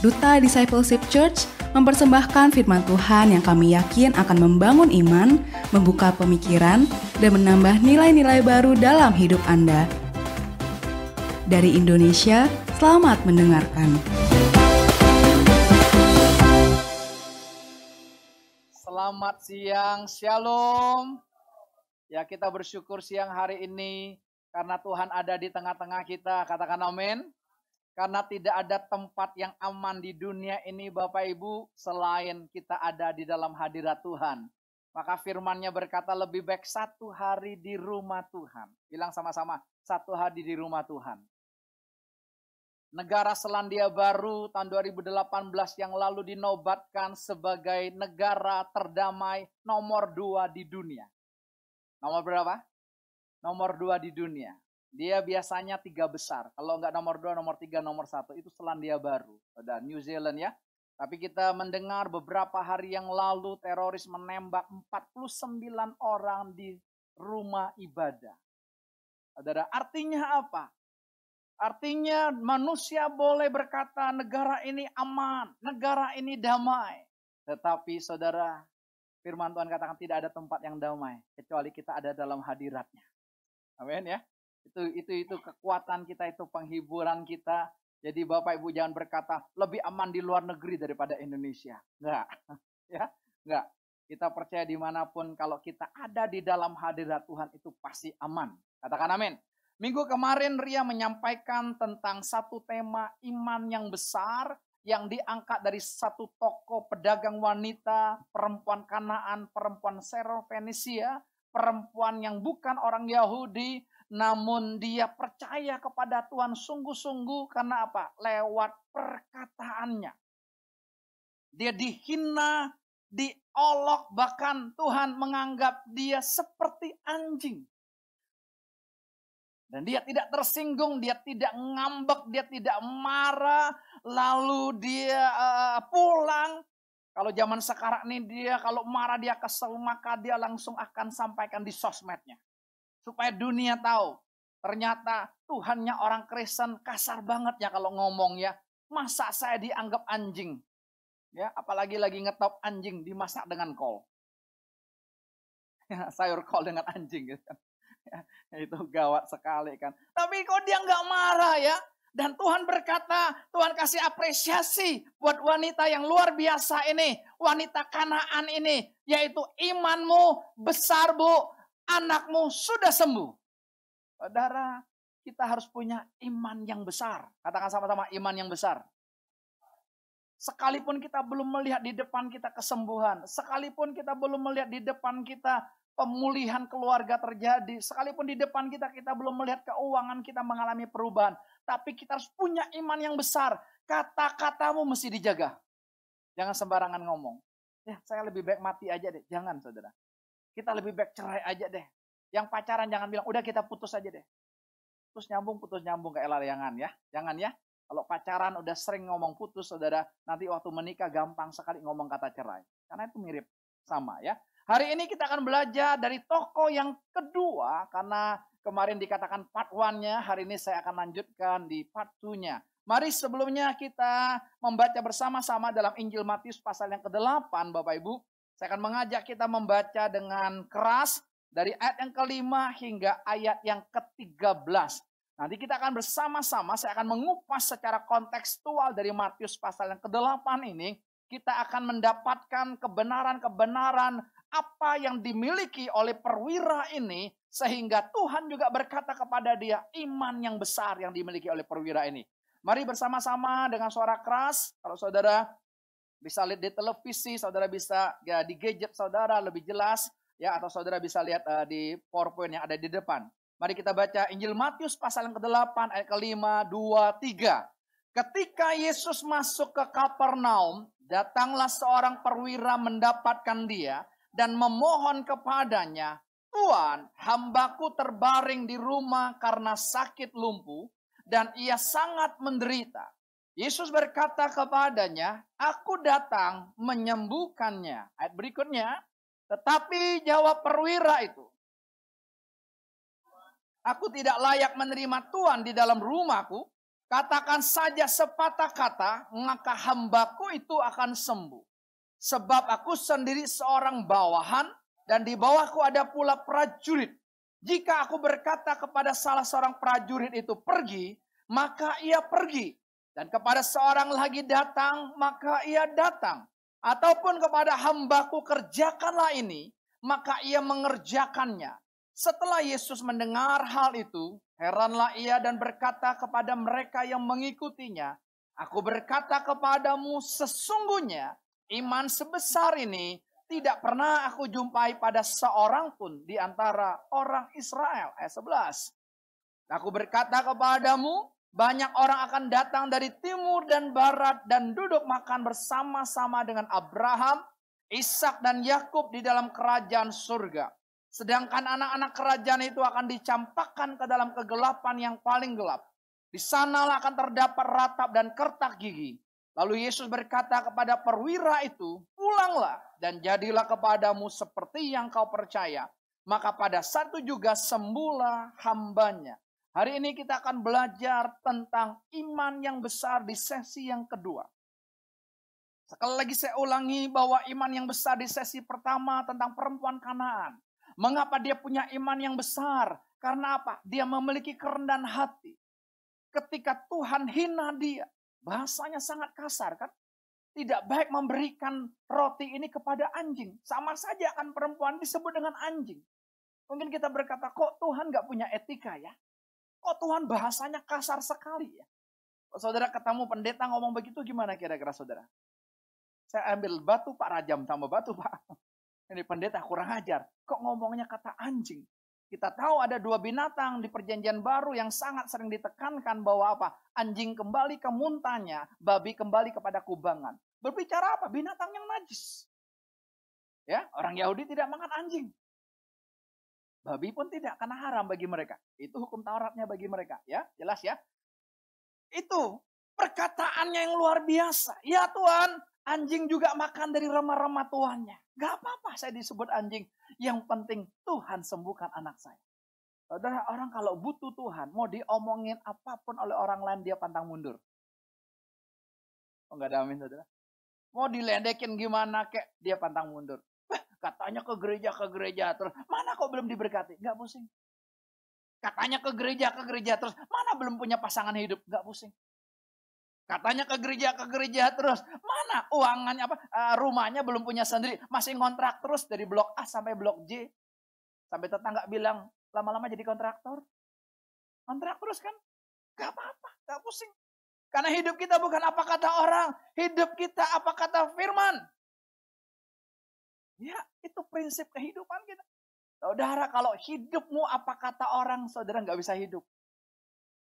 Duta Discipleship Church mempersembahkan firman Tuhan yang kami yakin akan membangun iman, membuka pemikiran, dan menambah nilai-nilai baru dalam hidup Anda. Dari Indonesia, selamat mendengarkan. Selamat siang, Shalom. Ya, kita bersyukur siang hari ini karena Tuhan ada di tengah-tengah kita. Katakan amin. Karena tidak ada tempat yang aman di dunia ini Bapak Ibu selain kita ada di dalam hadirat Tuhan. Maka firmannya berkata lebih baik satu hari di rumah Tuhan. Bilang sama-sama, satu hari di rumah Tuhan. Negara Selandia Baru tahun 2018 yang lalu dinobatkan sebagai negara terdamai nomor dua di dunia. Nomor berapa? Nomor dua di dunia. Dia biasanya tiga besar. Kalau nggak nomor dua, nomor tiga, nomor satu. Itu Selandia Baru. Ada New Zealand ya. Tapi kita mendengar beberapa hari yang lalu teroris menembak 49 orang di rumah ibadah. Saudara, artinya apa? Artinya manusia boleh berkata negara ini aman, negara ini damai. Tetapi saudara, firman Tuhan katakan tidak ada tempat yang damai kecuali kita ada dalam hadiratnya. Amin ya. Itu itu itu kekuatan kita, itu penghiburan kita. Jadi Bapak Ibu jangan berkata lebih aman di luar negeri daripada Indonesia. Enggak. Ya, enggak. Kita percaya di mana pun kalau kita ada di dalam hadirat Tuhan itu pasti aman. Katakan amin. Minggu kemarin Ria menyampaikan tentang satu tema iman yang besar yang diangkat dari satu toko pedagang wanita, perempuan Kanaan, perempuan Serofenisia, perempuan yang bukan orang Yahudi, namun dia percaya kepada Tuhan sungguh-sungguh karena apa? Lewat perkataannya. Dia dihina, diolok, bahkan Tuhan menganggap dia seperti anjing. Dan dia tidak tersinggung, dia tidak ngambek, dia tidak marah, lalu dia uh, pulang. Kalau zaman sekarang ini dia kalau marah dia kesel maka dia langsung akan sampaikan di sosmednya. Supaya dunia tahu. Ternyata Tuhannya orang Kristen kasar banget ya kalau ngomong ya. Masa saya dianggap anjing? Ya, apalagi lagi ngetop anjing dimasak dengan kol. Ya, sayur kol dengan anjing gitu. Ya, itu gawat sekali kan. Tapi kok dia nggak marah ya? Dan Tuhan berkata, Tuhan kasih apresiasi buat wanita yang luar biasa ini. Wanita kanaan ini. Yaitu imanmu besar bu anakmu sudah sembuh. Saudara, kita harus punya iman yang besar. Katakan sama-sama iman yang besar. Sekalipun kita belum melihat di depan kita kesembuhan, sekalipun kita belum melihat di depan kita pemulihan keluarga terjadi, sekalipun di depan kita kita belum melihat keuangan kita mengalami perubahan, tapi kita harus punya iman yang besar. Kata-katamu mesti dijaga. Jangan sembarangan ngomong. Ya, saya lebih baik mati aja deh. Jangan, saudara. Kita lebih baik cerai aja deh. Yang pacaran jangan bilang, udah kita putus aja deh. Putus nyambung, putus nyambung ke jangan ya. Jangan ya. Kalau pacaran udah sering ngomong putus, saudara, nanti waktu menikah gampang sekali ngomong kata cerai. Karena itu mirip sama ya. Hari ini kita akan belajar dari toko yang kedua, karena kemarin dikatakan part one-nya, hari ini saya akan lanjutkan di part two-nya. Mari sebelumnya kita membaca bersama-sama dalam Injil Matius pasal yang ke-8, Bapak Ibu. Saya akan mengajak kita membaca dengan keras dari ayat yang kelima hingga ayat yang ke-13. Nanti kita akan bersama-sama, saya akan mengupas secara kontekstual dari Matius pasal yang ke-8 ini. Kita akan mendapatkan kebenaran-kebenaran apa yang dimiliki oleh perwira ini. Sehingga Tuhan juga berkata kepada dia, iman yang besar yang dimiliki oleh perwira ini. Mari bersama-sama dengan suara keras, kalau saudara bisa lihat di televisi, saudara bisa ya di gadget saudara lebih jelas ya atau saudara bisa lihat uh, di PowerPoint yang ada di depan. Mari kita baca Injil Matius pasal yang ke-8 ayat ke-5, 2, 3. Ketika Yesus masuk ke Kapernaum, datanglah seorang perwira mendapatkan dia dan memohon kepadanya, Tuhan, hambaku terbaring di rumah karena sakit lumpuh dan ia sangat menderita. Yesus berkata kepadanya, aku datang menyembuhkannya. Ayat berikutnya, tetapi jawab perwira itu, Aku tidak layak menerima Tuhan di dalam rumahku, Katakan saja sepatah kata, maka hambaku itu akan sembuh. Sebab aku sendiri seorang bawahan dan di bawahku ada pula prajurit. Jika aku berkata kepada salah seorang prajurit itu pergi, maka ia pergi. Dan kepada seorang lagi datang, maka ia datang. Ataupun kepada hambaku kerjakanlah ini, maka ia mengerjakannya. Setelah Yesus mendengar hal itu, heranlah ia dan berkata kepada mereka yang mengikutinya, Aku berkata kepadamu sesungguhnya iman sebesar ini tidak pernah aku jumpai pada seorang pun di antara orang Israel. Ayat 11. Aku berkata kepadamu, banyak orang akan datang dari timur dan barat dan duduk makan bersama-sama dengan Abraham, Ishak dan Yakub di dalam kerajaan surga. Sedangkan anak-anak kerajaan itu akan dicampakkan ke dalam kegelapan yang paling gelap. Di sanalah akan terdapat ratap dan kertak gigi. Lalu Yesus berkata kepada perwira itu, pulanglah dan jadilah kepadamu seperti yang kau percaya. Maka pada satu juga sembuhlah hambanya. Hari ini kita akan belajar tentang iman yang besar di sesi yang kedua. Sekali lagi saya ulangi bahwa iman yang besar di sesi pertama tentang perempuan Kanaan. Mengapa dia punya iman yang besar? Karena apa? Dia memiliki kerendahan hati. Ketika Tuhan hina dia, bahasanya sangat kasar kan? Tidak baik memberikan roti ini kepada anjing. Sama saja akan perempuan disebut dengan anjing. Mungkin kita berkata, kok Tuhan gak punya etika ya? Kok Tuhan bahasanya kasar sekali ya? Kok saudara ketemu pendeta ngomong begitu gimana kira-kira saudara? Saya ambil batu Pak Rajam sama batu Pak. Ini pendeta kurang ajar. Kok ngomongnya kata anjing? Kita tahu ada dua binatang di perjanjian baru yang sangat sering ditekankan bahwa apa? Anjing kembali ke muntahnya, babi kembali kepada kubangan. Berbicara apa? Binatang yang najis. Ya, orang Yahudi tidak makan anjing. Babi pun tidak, karena haram bagi mereka. Itu hukum Tauratnya bagi mereka. Ya, jelas ya. Itu perkataannya yang luar biasa. Ya Tuhan, anjing juga makan dari remah-remah tuannya. Gak apa-apa saya disebut anjing. Yang penting Tuhan sembuhkan anak saya. Saudara, orang kalau butuh Tuhan, mau diomongin apa pun oleh orang lain, dia pantang mundur. Oh, enggak ada amin, saudara. Mau diledekin gimana, kek, dia pantang mundur. Katanya ke gereja, ke gereja terus. Mana kok belum diberkati? Gak pusing. Katanya ke gereja, ke gereja terus. Mana belum punya pasangan hidup? Gak pusing. Katanya ke gereja, ke gereja terus. Mana uangannya apa? Uh, rumahnya belum punya sendiri. Masih ngontrak terus dari blok A sampai blok J. Sampai tetangga bilang, lama-lama jadi kontraktor. Kontrak terus kan? Gak apa-apa, gak pusing. Karena hidup kita bukan apa kata orang. Hidup kita apa kata firman. Ya, itu prinsip kehidupan kita. Saudara, kalau hidupmu apa kata orang, saudara nggak bisa hidup.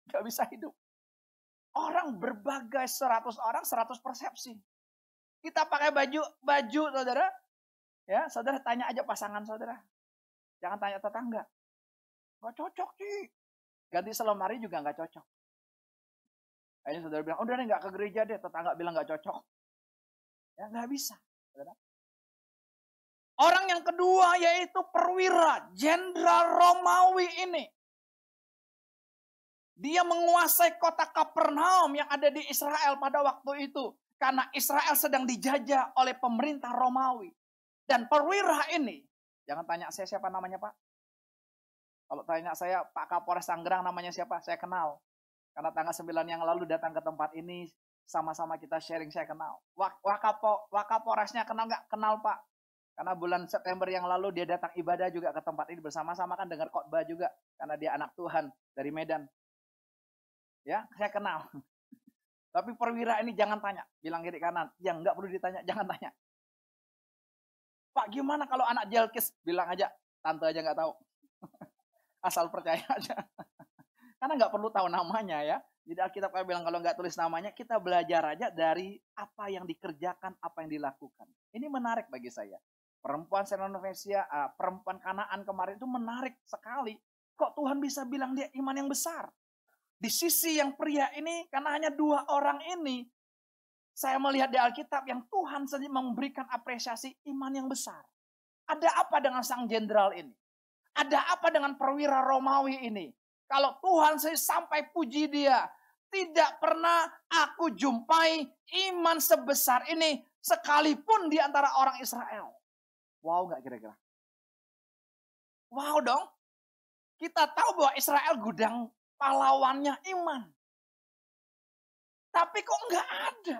Nggak bisa hidup. Orang berbagai seratus orang, seratus persepsi. Kita pakai baju, baju saudara. Ya, saudara tanya aja pasangan saudara. Jangan tanya tetangga. Gak cocok sih. Ganti selemari juga nggak cocok. Akhirnya saudara bilang, udah deh nggak ke gereja deh. Tetangga bilang nggak cocok. Ya nggak bisa. Saudara. Orang yang kedua yaitu perwira, jenderal Romawi ini. Dia menguasai kota Kapernaum yang ada di Israel pada waktu itu. Karena Israel sedang dijajah oleh pemerintah Romawi. Dan perwira ini, jangan tanya saya siapa namanya Pak. Kalau tanya saya Pak Kapolres Sanggerang namanya siapa, saya kenal. Karena tanggal 9 yang lalu datang ke tempat ini, sama-sama kita sharing, saya kenal. Wakapo, Wakapolresnya kenal nggak? Kenal Pak. Karena bulan September yang lalu dia datang ibadah juga ke tempat ini bersama-sama kan dengar khotbah juga karena dia anak Tuhan dari Medan. Ya, saya kenal. Tapi perwira ini jangan tanya, bilang kiri kanan. Yang nggak perlu ditanya, jangan tanya. Pak, gimana kalau anak jelkis? Bilang aja, tante aja nggak tahu. Asal percaya aja. Karena nggak perlu tahu namanya ya. Jadi Alkitab kayak bilang kalau nggak tulis namanya, kita belajar aja dari apa yang dikerjakan, apa yang dilakukan. Ini menarik bagi saya. Perempuan Senovesia, uh, perempuan Kanaan kemarin itu menarik sekali. Kok Tuhan bisa bilang dia iman yang besar? Di sisi yang pria ini, karena hanya dua orang ini, saya melihat di Alkitab yang Tuhan sendiri memberikan apresiasi iman yang besar. Ada apa dengan sang jenderal ini? Ada apa dengan perwira Romawi ini? Kalau Tuhan sampai puji dia, tidak pernah aku jumpai iman sebesar ini sekalipun di antara orang Israel. Wow nggak kira-kira? Wow dong. Kita tahu bahwa Israel gudang pahlawannya iman. Tapi kok nggak ada?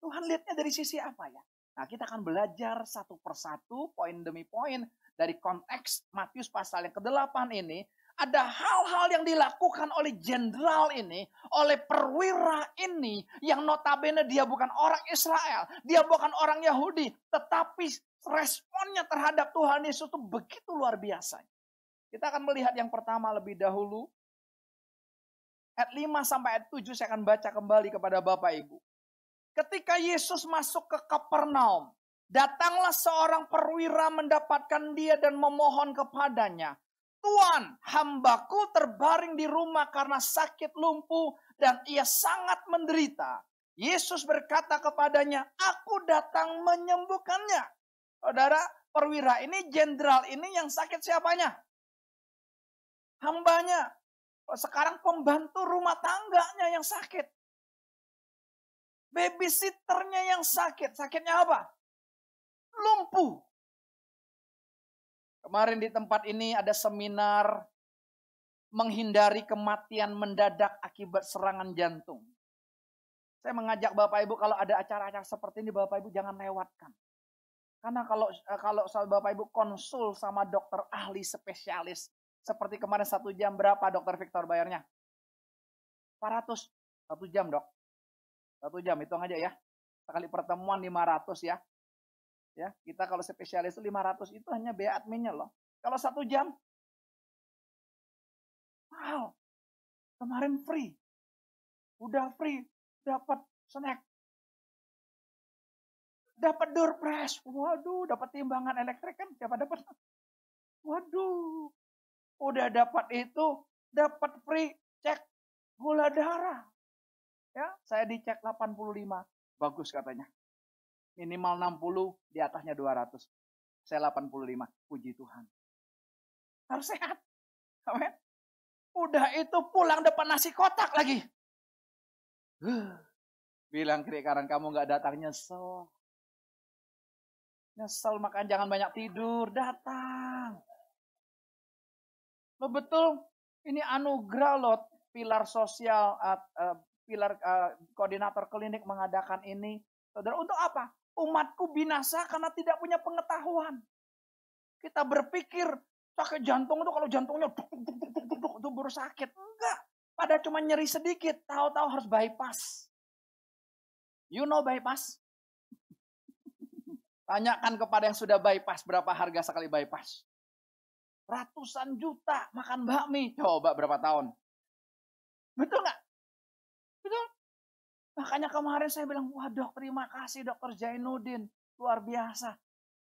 Tuhan lihatnya dari sisi apa ya? Nah kita akan belajar satu persatu, poin demi poin dari konteks Matius pasal yang ke-8 ini ada hal-hal yang dilakukan oleh jenderal ini, oleh perwira ini, yang notabene dia bukan orang Israel, dia bukan orang Yahudi, tetapi responnya terhadap Tuhan Yesus itu begitu luar biasa. Kita akan melihat yang pertama lebih dahulu. Ayat 5 sampai ayat 7 saya akan baca kembali kepada Bapak Ibu. Ketika Yesus masuk ke Kapernaum, datanglah seorang perwira mendapatkan dia dan memohon kepadanya. Tuan, hambaku terbaring di rumah karena sakit lumpuh dan ia sangat menderita. Yesus berkata kepadanya, aku datang menyembuhkannya. Saudara, perwira ini, jenderal ini yang sakit siapanya? Hambanya. Sekarang pembantu rumah tangganya yang sakit. Babysitternya yang sakit. Sakitnya apa? Lumpuh. Kemarin di tempat ini ada seminar menghindari kematian mendadak akibat serangan jantung. Saya mengajak Bapak Ibu kalau ada acara-acara seperti ini Bapak Ibu jangan lewatkan. Karena kalau eh, kalau Bapak Ibu konsul sama dokter ahli spesialis seperti kemarin satu jam berapa dokter Victor bayarnya? 400 satu jam dok. Satu jam hitung aja ya. Sekali pertemuan 500 ya. Ya, kita kalau spesialis itu 500 itu hanya biaya adminnya loh. Kalau satu jam, wow, kemarin free. Udah free, dapat snack. Dapat door press. Waduh, dapat timbangan elektrik kan siapa dapat? Waduh. Udah dapat itu, dapat free cek gula darah. Ya, saya dicek 85. Bagus katanya minimal 60, di atasnya 200. Saya 85, puji Tuhan. Harus sehat. Amin. Udah itu pulang depan nasi kotak lagi. Bilang kiri kanan kamu nggak datang nyesel. Nyesel makan jangan banyak tidur, datang. Lo betul, ini anugerah loh pilar sosial, uh, pilar uh, koordinator klinik mengadakan ini. Saudara, untuk apa? Umatku binasa karena tidak punya pengetahuan. Kita berpikir sakit jantung itu kalau jantungnya duk, duk, duk, duk, duk, itu baru sakit. Enggak. Pada cuma nyeri sedikit, tahu-tahu harus bypass. You know bypass? Tanyakan kepada yang sudah bypass, berapa harga sekali bypass. Ratusan juta makan bakmi. Coba berapa tahun? Betul nggak? Makanya kemarin saya bilang, wah dok terima kasih dokter Zainuddin. Luar biasa.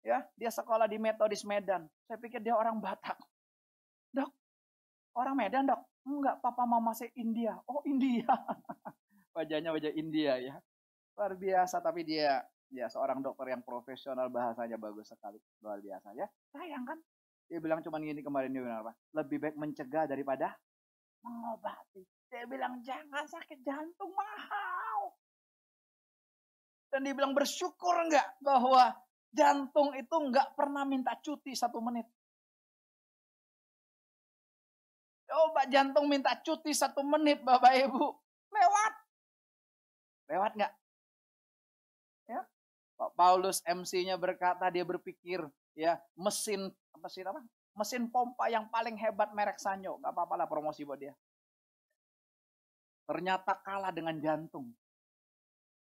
Ya, dia sekolah di Metodis Medan. Saya pikir dia orang Batak. Dok, orang Medan dok? Enggak, papa mama saya India. Oh India. Wajahnya wajah India ya. Luar biasa, tapi dia ya seorang dokter yang profesional bahasanya bagus sekali. Luar biasa ya. Sayang kan? Dia bilang cuma gini kemarin dia apa? Lebih baik mencegah daripada mengobati. Dia bilang jangan sakit jantung mahal. Dan dia bilang bersyukur enggak bahwa jantung itu enggak pernah minta cuti satu menit. Coba jantung minta cuti satu menit Bapak Ibu. Lewat. Lewat enggak? Ya. Pak Paulus MC-nya berkata dia berpikir ya mesin mesin apa? Mesin pompa yang paling hebat merek Sanyo. Gak apa-apa lah promosi buat dia. Ternyata kalah dengan jantung.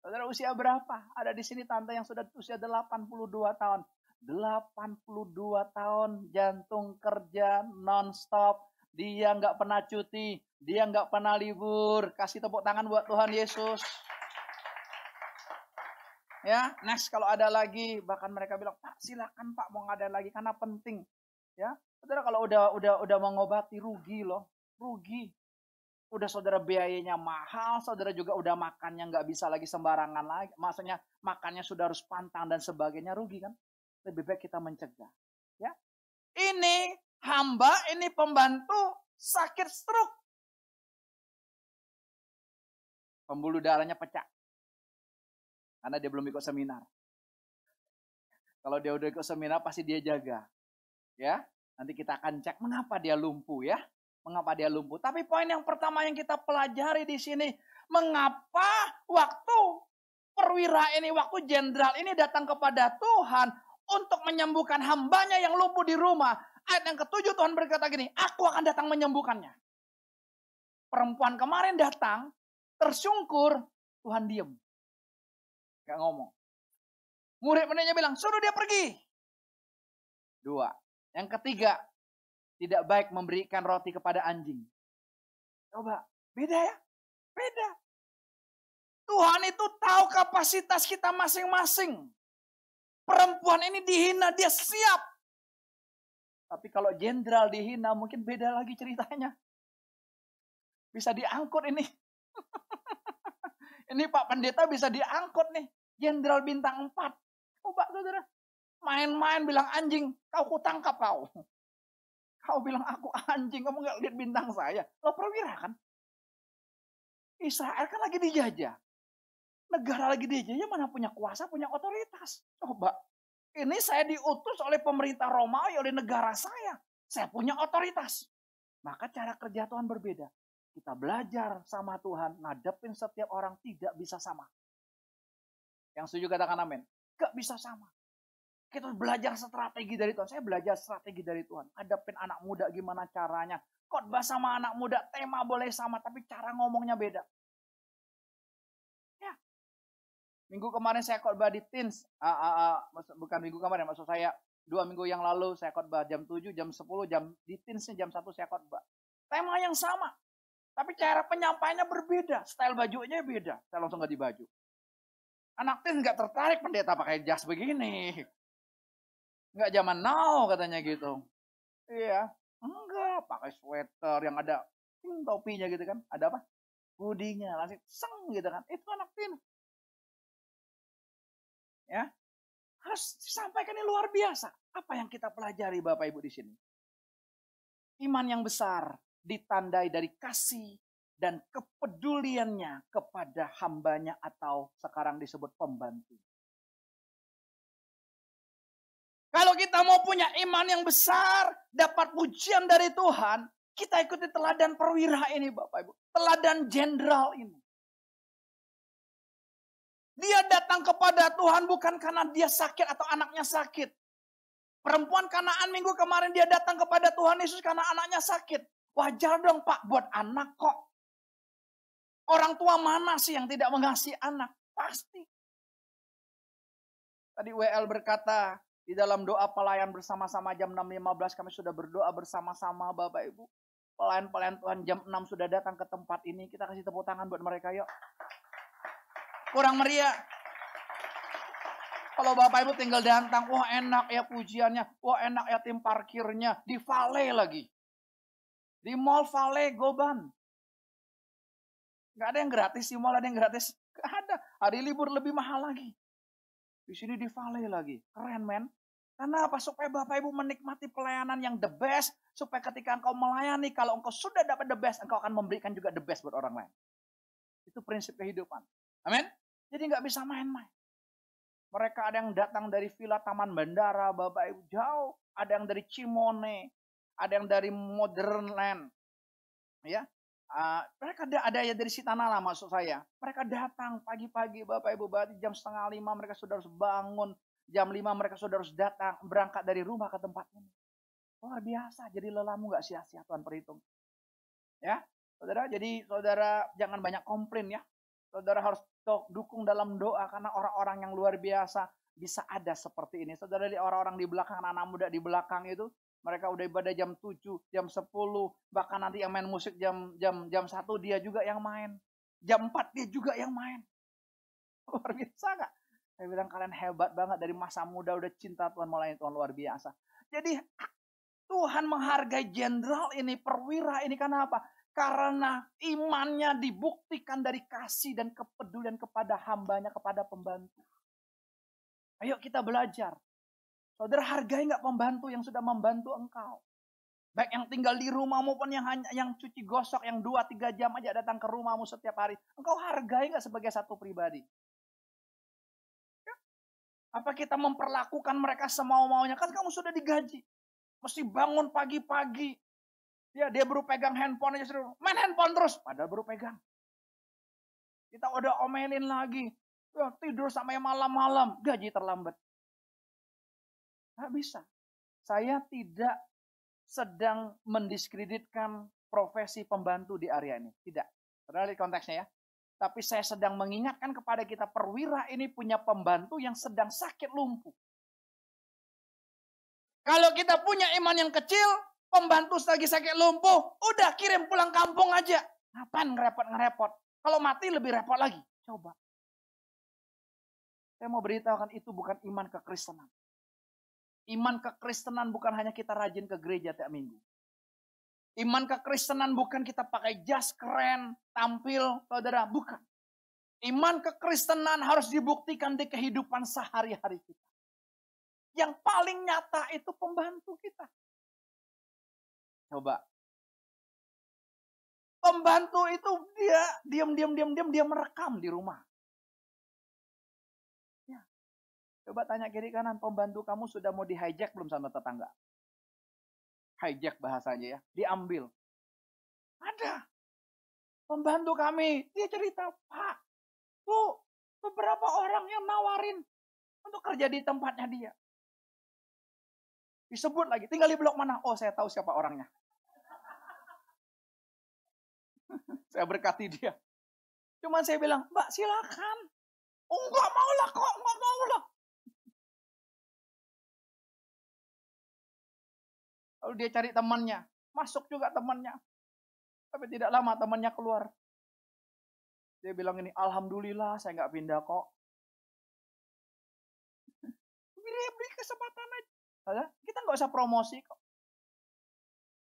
Saudara usia berapa? Ada di sini tante yang sudah usia 82 tahun. 82 tahun jantung kerja non-stop. Dia nggak pernah cuti. Dia nggak pernah libur. Kasih tepuk tangan buat Tuhan Yesus. Ya, next kalau ada lagi, bahkan mereka bilang, Pak silakan Pak mau ada lagi karena penting. Ya, saudara kalau udah udah udah mengobati rugi loh, rugi. Udah saudara biayanya mahal, saudara juga udah makannya nggak bisa lagi sembarangan lagi. Maksudnya makannya sudah harus pantang dan sebagainya rugi kan? Lebih baik kita mencegah. Ya, ini hamba, ini pembantu sakit stroke. Pembuluh darahnya pecah. Karena dia belum ikut seminar. Kalau dia udah ikut seminar pasti dia jaga. Ya, nanti kita akan cek mengapa dia lumpuh ya. Mengapa dia lumpuh. Tapi poin yang pertama yang kita pelajari di sini. Mengapa waktu perwira ini, waktu jenderal ini datang kepada Tuhan untuk menyembuhkan hambanya yang lumpuh di rumah. Ayat yang ketujuh Tuhan berkata gini, aku akan datang menyembuhkannya. Perempuan kemarin datang, tersungkur, Tuhan diem. Gak ngomong. Murid-muridnya bilang, suruh dia pergi. Dua. Yang ketiga, tidak baik memberikan roti kepada anjing. Coba, beda ya? Beda. Tuhan itu tahu kapasitas kita masing-masing. Perempuan ini dihina, dia siap. Tapi kalau jenderal dihina, mungkin beda lagi ceritanya. Bisa diangkut ini. ini Pak Pendeta bisa diangkut nih. Jenderal bintang 4. Coba saudara. Main-main bilang anjing, kau kutangkap kau. Kau bilang aku anjing, kamu nggak lihat bintang saya. Lo perwira kan? Israel kan lagi dijajah. Negara lagi dijajah mana punya kuasa, punya otoritas. Coba. Ini saya diutus oleh pemerintah Romawi, oleh negara saya. Saya punya otoritas. Maka cara kerja Tuhan berbeda. Kita belajar sama Tuhan, ngadepin setiap orang tidak bisa sama. Yang setuju katakan amin. Gak bisa sama. Kita belajar strategi dari Tuhan. Saya belajar strategi dari Tuhan. Hadapin anak muda gimana caranya. Khotbah sama anak muda, tema boleh sama, tapi cara ngomongnya beda. Ya. Minggu kemarin saya khotbah di Teens. Uh, uh, uh, bukan minggu kemarin, maksud saya dua minggu yang lalu saya khotbah jam 7, jam 10, jam di Teensnya jam 1 saya khotbah. Tema yang sama. Tapi cara penyampaiannya berbeda. Style bajunya beda. Saya langsung ganti baju. Anak teen nggak tertarik pendeta pakai jas begini. Nggak zaman now katanya gitu. Iya. Enggak, pakai sweater yang ada hmm, topinya gitu kan. Ada apa? Hoodie-nya, langsung seng gitu kan. Itu anak teen. Ya. Harus disampaikan ini luar biasa. Apa yang kita pelajari Bapak Ibu di sini? Iman yang besar ditandai dari kasih dan kepeduliannya kepada hambanya atau sekarang disebut pembantu. Kalau kita mau punya iman yang besar, dapat pujian dari Tuhan, kita ikuti teladan perwira ini Bapak Ibu. Teladan jenderal ini. Dia datang kepada Tuhan bukan karena dia sakit atau anaknya sakit. Perempuan kanaan minggu kemarin dia datang kepada Tuhan Yesus karena anaknya sakit. Wajar dong Pak buat anak kok. Orang tua mana sih yang tidak mengasihi anak? Pasti. Tadi WL berkata, di dalam doa pelayan bersama-sama jam 6.15 kami sudah berdoa bersama-sama Bapak Ibu. Pelayan-pelayan Tuhan jam 6 sudah datang ke tempat ini. Kita kasih tepuk tangan buat mereka yuk. Kurang meriah. Kalau Bapak Ibu tinggal datang, wah enak ya pujiannya, wah enak ya tim parkirnya, di Vale lagi. Di Mall Vale Goban. Gak ada yang gratis di mall, ada yang gratis. Gak ada. Hari libur lebih mahal lagi. Di sini di Valley lagi. Keren men. Karena apa? Supaya Bapak Ibu menikmati pelayanan yang the best. Supaya ketika engkau melayani, kalau engkau sudah dapat the best, engkau akan memberikan juga the best buat orang lain. Itu prinsip kehidupan. Amin. Jadi nggak bisa main-main. Mereka ada yang datang dari Villa Taman Bandara, Bapak Ibu jauh. Ada yang dari Cimone, ada yang dari Modern Land. Ya, Uh, mereka ada, ada ya dari Sitanala maksud saya. Mereka datang pagi-pagi Bapak Ibu berarti jam setengah lima mereka sudah harus bangun. Jam lima mereka sudah harus datang berangkat dari rumah ke tempat ini. Luar biasa. Jadi lelahmu nggak sia-sia Tuhan perhitung. Ya, saudara. Jadi saudara jangan banyak komplain ya. Saudara harus dukung dalam doa karena orang-orang yang luar biasa bisa ada seperti ini. Saudara di orang-orang di belakang, anak-anak muda di belakang itu mereka udah ibadah jam 7, jam 10, bahkan nanti yang main musik jam jam jam 1 dia juga yang main. Jam 4 dia juga yang main. Luar biasa gak? Saya bilang kalian hebat banget dari masa muda udah cinta Tuhan mulai Tuhan luar biasa. Jadi Tuhan menghargai jenderal ini, perwira ini karena apa? Karena imannya dibuktikan dari kasih dan kepedulian kepada hambanya, kepada pembantu. Ayo kita belajar. Saudara hargai nggak pembantu yang sudah membantu engkau? Baik yang tinggal di rumah maupun yang hanya yang cuci gosok yang dua tiga jam aja datang ke rumahmu setiap hari. Engkau hargai nggak sebagai satu pribadi? Ya? Apa kita memperlakukan mereka semau-maunya? Kan kamu sudah digaji. Mesti bangun pagi-pagi. Ya, dia baru pegang handphone aja suruh main handphone terus. Padahal baru pegang. Kita udah omelin lagi. Ya, tidur sampai malam-malam. Gaji terlambat. Gak bisa. Saya tidak sedang mendiskreditkan profesi pembantu di area ini. Tidak. Di konteksnya ya. Tapi saya sedang mengingatkan kepada kita perwira ini punya pembantu yang sedang sakit lumpuh. Kalau kita punya iman yang kecil, pembantu lagi sakit lumpuh, udah kirim pulang kampung aja. Ngapain ngerepot-ngerepot? Kalau mati lebih repot lagi. Coba. Saya mau beritahukan itu bukan iman kekristenan. Iman kekristenan bukan hanya kita rajin ke gereja tiap minggu. Iman kekristenan bukan kita pakai jas keren, tampil, saudara. Bukan. Iman kekristenan harus dibuktikan di kehidupan sehari-hari kita. Yang paling nyata itu pembantu kita. Coba. Pembantu itu dia diam diam diam diam dia merekam di rumah. Coba tanya kiri kanan, pembantu kamu sudah mau di hijack belum sama tetangga? Hijack bahasanya ya, diambil. Ada. Pembantu kami, dia cerita, Pak, Bu, beberapa orang yang nawarin untuk kerja di tempatnya dia. Disebut lagi, tinggal di blok mana? Oh, saya tahu siapa orangnya. saya berkati dia. Cuman saya bilang, Mbak silakan. Oh, enggak mau lah kok, enggak mau lah. Lalu dia cari temannya. Masuk juga temannya. Tapi tidak lama temannya keluar. Dia bilang ini, Alhamdulillah saya nggak pindah kok. Dia beri kesempatan aja. Kita nggak usah promosi kok.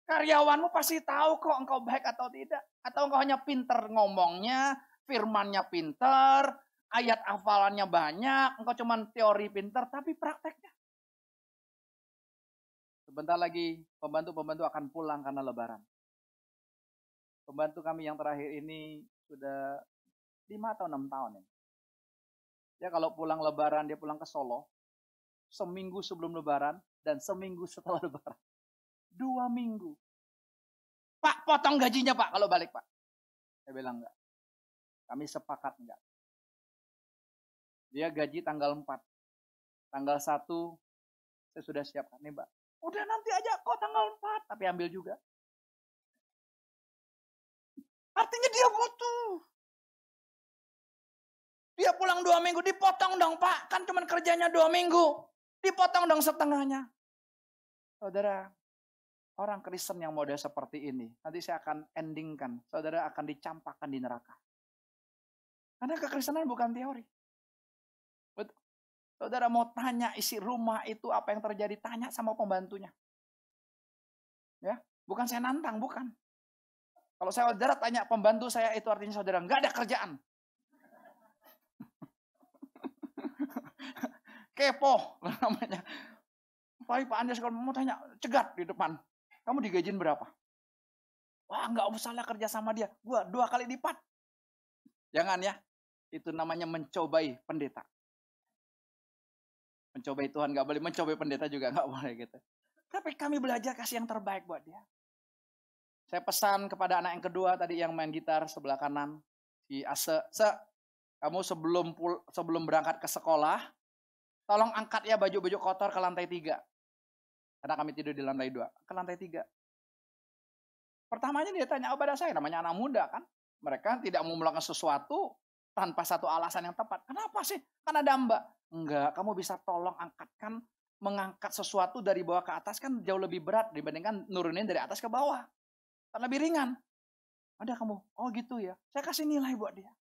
Karyawanmu pasti tahu kok engkau baik atau tidak. Atau engkau hanya pinter ngomongnya, firmannya pinter, ayat hafalannya banyak, engkau cuma teori pinter, tapi prakteknya Sebentar lagi pembantu-pembantu akan pulang karena lebaran. Pembantu kami yang terakhir ini sudah lima atau enam tahun ya. Ya kalau pulang lebaran, dia pulang ke Solo. Seminggu sebelum lebaran dan seminggu setelah lebaran. Dua minggu. Pak, potong gajinya pak kalau balik pak. Saya bilang enggak. Kami sepakat enggak. Dia gaji tanggal 4. Tanggal 1 saya sudah siapkan nih, Mbak. Udah nanti aja kok tanggal 4. Tapi ambil juga. Artinya dia butuh. Dia pulang dua minggu, dipotong dong pak. Kan cuma kerjanya dua minggu. Dipotong dong setengahnya. Saudara, orang Kristen yang model seperti ini, nanti saya akan endingkan. Saudara akan dicampakkan di neraka. Karena kekristenan bukan teori. Saudara mau tanya isi rumah itu apa yang terjadi, tanya sama pembantunya. Ya, bukan saya nantang, bukan. Kalau saya saudara tanya pembantu saya itu artinya saudara nggak ada kerjaan. Kepo namanya. Pak Pak Andes kalau mau tanya, cegat di depan. Kamu digajin berapa? Wah nggak usah lah kerja sama dia. Gua dua kali lipat. Jangan ya. Itu namanya mencobai pendeta mencobai Tuhan nggak boleh, mencobai pendeta juga nggak boleh gitu. Tapi kami belajar kasih yang terbaik buat dia. Saya pesan kepada anak yang kedua tadi yang main gitar sebelah kanan, si Ase, Se, kamu sebelum pul sebelum berangkat ke sekolah, tolong angkat ya baju-baju kotor ke lantai tiga. Karena kami tidur di lantai dua, ke lantai tiga. Pertamanya dia tanya kepada saya, namanya anak muda kan. Mereka tidak mau melakukan sesuatu tanpa satu alasan yang tepat. Kenapa sih? Karena ada mbak. Enggak, kamu bisa tolong angkatkan, mengangkat sesuatu dari bawah ke atas kan jauh lebih berat dibandingkan nurunin dari atas ke bawah. Kan lebih ringan. Ada kamu, oh gitu ya. Saya kasih nilai buat dia.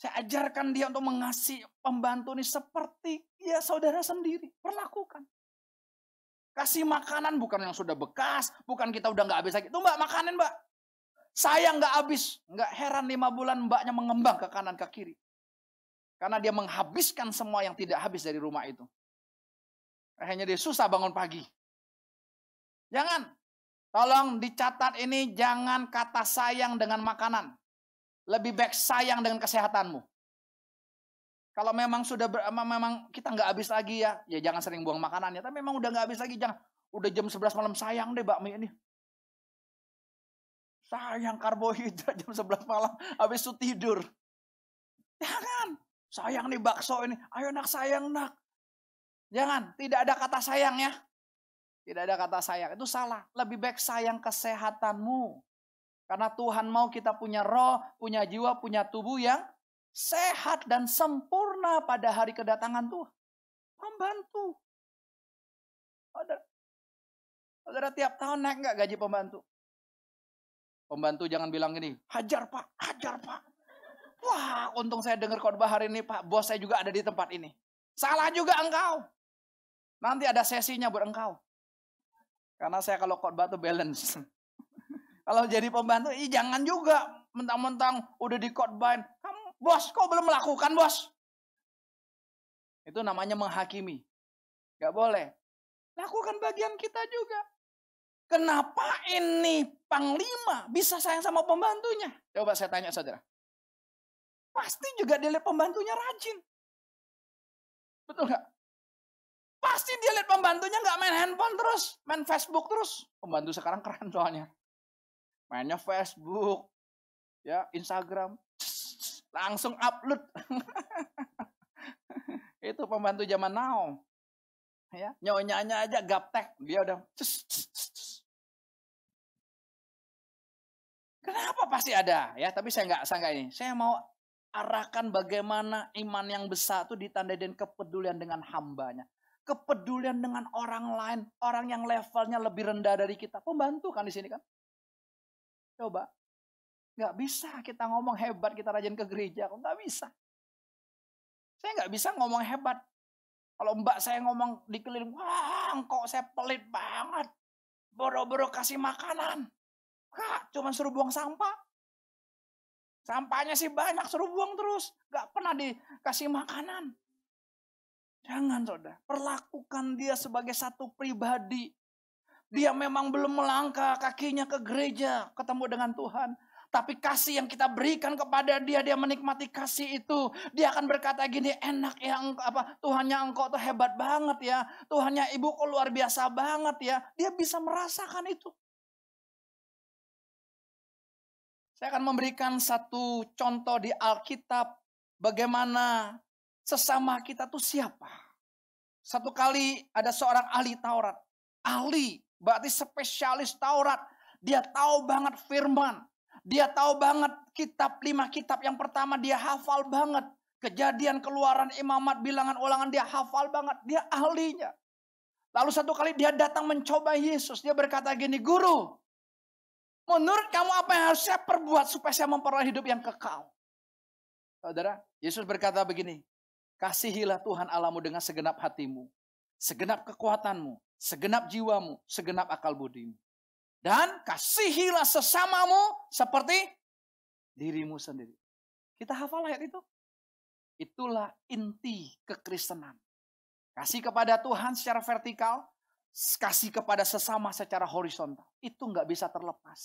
Saya ajarkan dia untuk mengasih pembantu ini seperti ya saudara sendiri. Perlakukan. Kasih makanan bukan yang sudah bekas, bukan kita udah nggak habis lagi. Itu mbak makanan mbak. Saya nggak habis. Nggak heran lima bulan mbaknya mengembang ke kanan ke kiri. Karena dia menghabiskan semua yang tidak habis dari rumah itu. Akhirnya dia susah bangun pagi. Jangan. Tolong dicatat ini jangan kata sayang dengan makanan. Lebih baik sayang dengan kesehatanmu. Kalau memang sudah ber, memang kita nggak habis lagi ya, ya jangan sering buang makanan ya. Tapi memang udah nggak habis lagi, jangan. Udah jam 11 malam sayang deh bakmi ini. Sayang karbohidrat jam 11 malam, habis itu tidur. Jangan. Sayang nih bakso ini. Ayo nak sayang nak. Jangan, tidak ada kata sayang ya. Tidak ada kata sayang, itu salah. Lebih baik sayang kesehatanmu. Karena Tuhan mau kita punya roh, punya jiwa, punya tubuh yang sehat dan sempurna pada hari kedatangan Tuhan. Membantu. Ada, ada tiap tahun naik nggak gaji pembantu? Pembantu jangan bilang gini, hajar pak, hajar pak. Wah, untung saya dengar khotbah hari ini pak, bos saya juga ada di tempat ini. Salah juga engkau. Nanti ada sesinya buat engkau. Karena saya kalau khotbah tuh balance. kalau jadi pembantu, ih jangan juga mentang-mentang udah di khotbahin. Bos, kok belum melakukan bos? Itu namanya menghakimi. Gak boleh. Lakukan bagian kita juga. Kenapa ini panglima bisa sayang sama pembantunya? Coba saya tanya saudara. Pasti juga dia lihat pembantunya rajin. Betul nggak? Pasti dia lihat pembantunya nggak main handphone terus, main Facebook terus. Pembantu sekarang keren soalnya. Mainnya Facebook, ya Instagram, Langsung upload. itu pembantu zaman now. Ya, nyonyanya aja gaptek, dia udah Kenapa pasti ada ya? Tapi saya nggak sangka ini. Saya mau arahkan bagaimana iman yang besar itu ditandai dengan kepedulian dengan hambanya. Kepedulian dengan orang lain, orang yang levelnya lebih rendah dari kita. Pembantu kan di sini kan? Coba Nggak bisa kita ngomong hebat, kita rajin ke gereja. Kok nggak bisa? Saya nggak bisa ngomong hebat. Kalau mbak saya ngomong di keliling, wah kok saya pelit banget. Boro-boro kasih makanan. Kak, cuma suruh buang sampah. Sampahnya sih banyak, suruh buang terus. Gak pernah dikasih makanan. Jangan saudara, perlakukan dia sebagai satu pribadi. Dia memang belum melangkah kakinya ke gereja, ketemu dengan Tuhan. Tapi kasih yang kita berikan kepada dia, dia menikmati kasih itu. Dia akan berkata gini, enak ya apa Tuhannya engkau tuh hebat banget ya. Tuhannya ibu kok luar biasa banget ya. Dia bisa merasakan itu. Saya akan memberikan satu contoh di Alkitab bagaimana sesama kita tuh siapa. Satu kali ada seorang ahli Taurat. Ahli, berarti spesialis Taurat. Dia tahu banget firman. Dia tahu banget kitab lima kitab yang pertama dia hafal banget. Kejadian keluaran imamat bilangan ulangan dia hafal banget. Dia ahlinya. Lalu satu kali dia datang mencoba Yesus. Dia berkata gini, Guru, menurut kamu apa yang harus saya perbuat supaya saya memperoleh hidup yang kekal? Saudara, Yesus berkata begini, kasihilah Tuhan Allahmu dengan segenap hatimu, segenap kekuatanmu, segenap jiwamu, segenap akal budimu. Dan kasihilah sesamamu seperti dirimu sendiri. Kita hafal ayat itu. Itulah inti kekristenan. Kasih kepada Tuhan secara vertikal, kasih kepada sesama secara horizontal. Itu nggak bisa terlepas.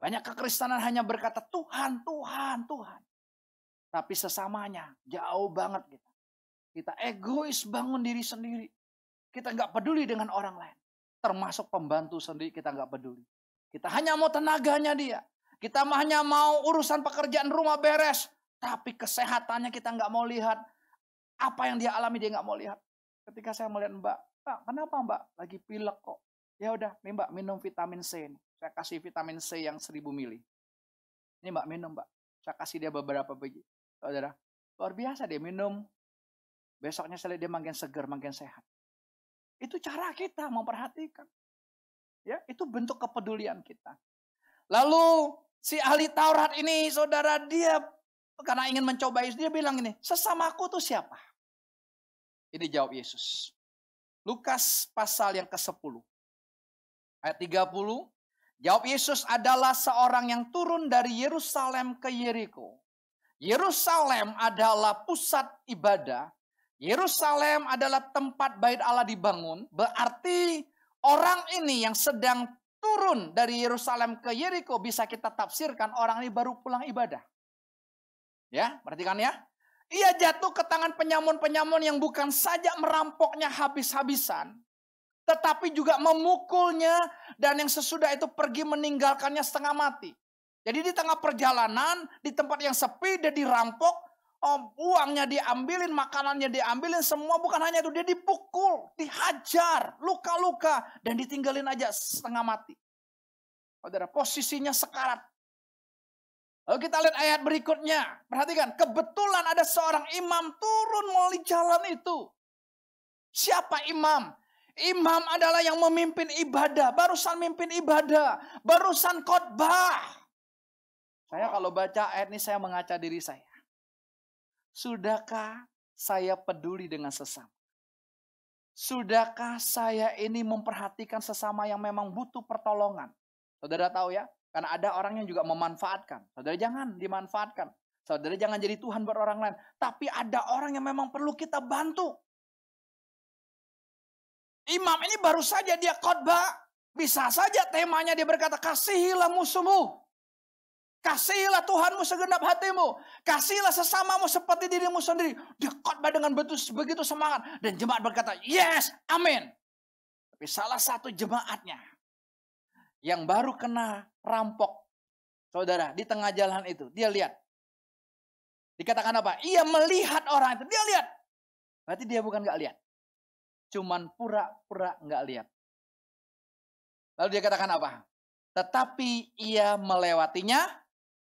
Banyak kekristenan hanya berkata Tuhan, Tuhan, Tuhan. Tapi sesamanya jauh banget kita. Kita egois bangun diri sendiri. Kita nggak peduli dengan orang lain. Termasuk pembantu sendiri kita nggak peduli. Kita hanya mau tenaganya dia. Kita hanya mau urusan pekerjaan rumah beres. Tapi kesehatannya kita nggak mau lihat. Apa yang dia alami dia nggak mau lihat. Ketika saya melihat mbak, kenapa mbak lagi pilek kok? Ya udah, nih mbak minum vitamin C. Nih. Saya kasih vitamin C yang 1000 mili. Ini mbak minum mbak. Saya kasih dia beberapa biji. Saudara, luar biasa dia minum. Besoknya saya lihat dia makin segar, makin sehat. Itu cara kita memperhatikan. Ya, itu bentuk kepedulian kita. Lalu si ahli Taurat ini saudara dia karena ingin mencoba Yesus dia bilang ini, sesamaku tuh siapa? Ini jawab Yesus. Lukas pasal yang ke-10. Ayat 30. Jawab Yesus adalah seorang yang turun dari Yerusalem ke Yeriko. Yerusalem adalah pusat ibadah Yerusalem adalah tempat bait Allah dibangun, berarti Orang ini yang sedang turun dari Yerusalem ke Yeriko bisa kita tafsirkan orang ini baru pulang ibadah. Ya, perhatikan ya. Ia jatuh ke tangan penyamun-penyamun yang bukan saja merampoknya habis-habisan, tetapi juga memukulnya dan yang sesudah itu pergi meninggalkannya setengah mati. Jadi di tengah perjalanan, di tempat yang sepi, dia dirampok, Oh, uangnya diambilin, makanannya diambilin, semua bukan hanya itu. Dia dipukul, dihajar, luka-luka, dan ditinggalin aja setengah mati. Saudara, posisinya sekarat. Lalu kita lihat ayat berikutnya. Perhatikan, kebetulan ada seorang imam turun melalui jalan itu. Siapa imam? Imam adalah yang memimpin ibadah, barusan mimpin ibadah, barusan khotbah. Saya kalau baca ayat ini saya mengaca diri saya. Sudahkah saya peduli dengan sesama? Sudahkah saya ini memperhatikan sesama yang memang butuh pertolongan? Saudara tahu ya, karena ada orang yang juga memanfaatkan. Saudara jangan dimanfaatkan. Saudara jangan jadi Tuhan buat orang lain. Tapi ada orang yang memang perlu kita bantu. Imam ini baru saja dia khotbah. Bisa saja temanya dia berkata, kasihilah musuhmu. Kasihilah Tuhanmu segenap hatimu. Kasihilah sesamamu seperti dirimu sendiri. Dia khotbah dengan betul begitu semangat. Dan jemaat berkata, yes, amin. Tapi salah satu jemaatnya yang baru kena rampok. Saudara, di tengah jalan itu, dia lihat. Dikatakan apa? Ia melihat orang itu. Dia lihat. Berarti dia bukan gak lihat. Cuman pura-pura gak lihat. Lalu dia katakan apa? Tetapi ia melewatinya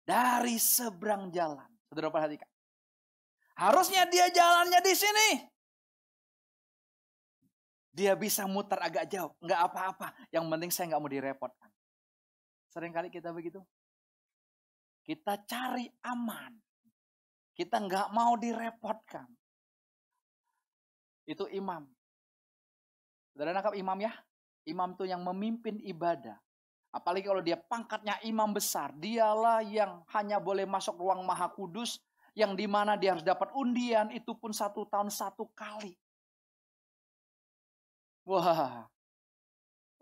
dari seberang jalan. Saudara perhatikan. Harusnya dia jalannya di sini. Dia bisa muter agak jauh. Nggak apa-apa. Yang penting saya nggak mau direpotkan. Seringkali kita begitu. Kita cari aman. Kita nggak mau direpotkan. Itu imam. Saudara nangkap imam ya? Imam itu yang memimpin ibadah. Apalagi kalau dia pangkatnya imam besar, dialah yang hanya boleh masuk ruang maha kudus, yang di mana dia harus dapat undian, itu pun satu tahun satu kali. Wah,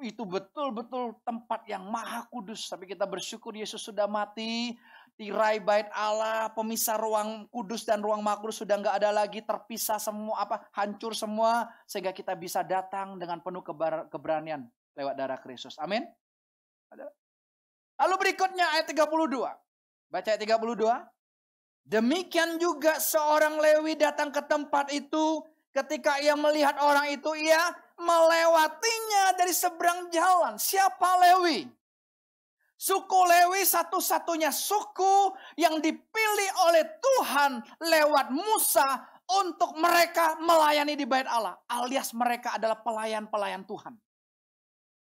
itu betul-betul tempat yang maha kudus. Tapi kita bersyukur Yesus sudah mati, tirai bait Allah, pemisah ruang kudus dan ruang maha sudah nggak ada lagi, terpisah semua, apa hancur semua, sehingga kita bisa datang dengan penuh keberanian lewat darah Kristus. Amin. Lalu berikutnya ayat 32. Baca ayat 32. Demikian juga seorang Lewi datang ke tempat itu. Ketika ia melihat orang itu, ia melewatinya dari seberang jalan. Siapa Lewi? Suku Lewi satu-satunya suku yang dipilih oleh Tuhan lewat Musa untuk mereka melayani di bait Allah. Alias mereka adalah pelayan-pelayan Tuhan.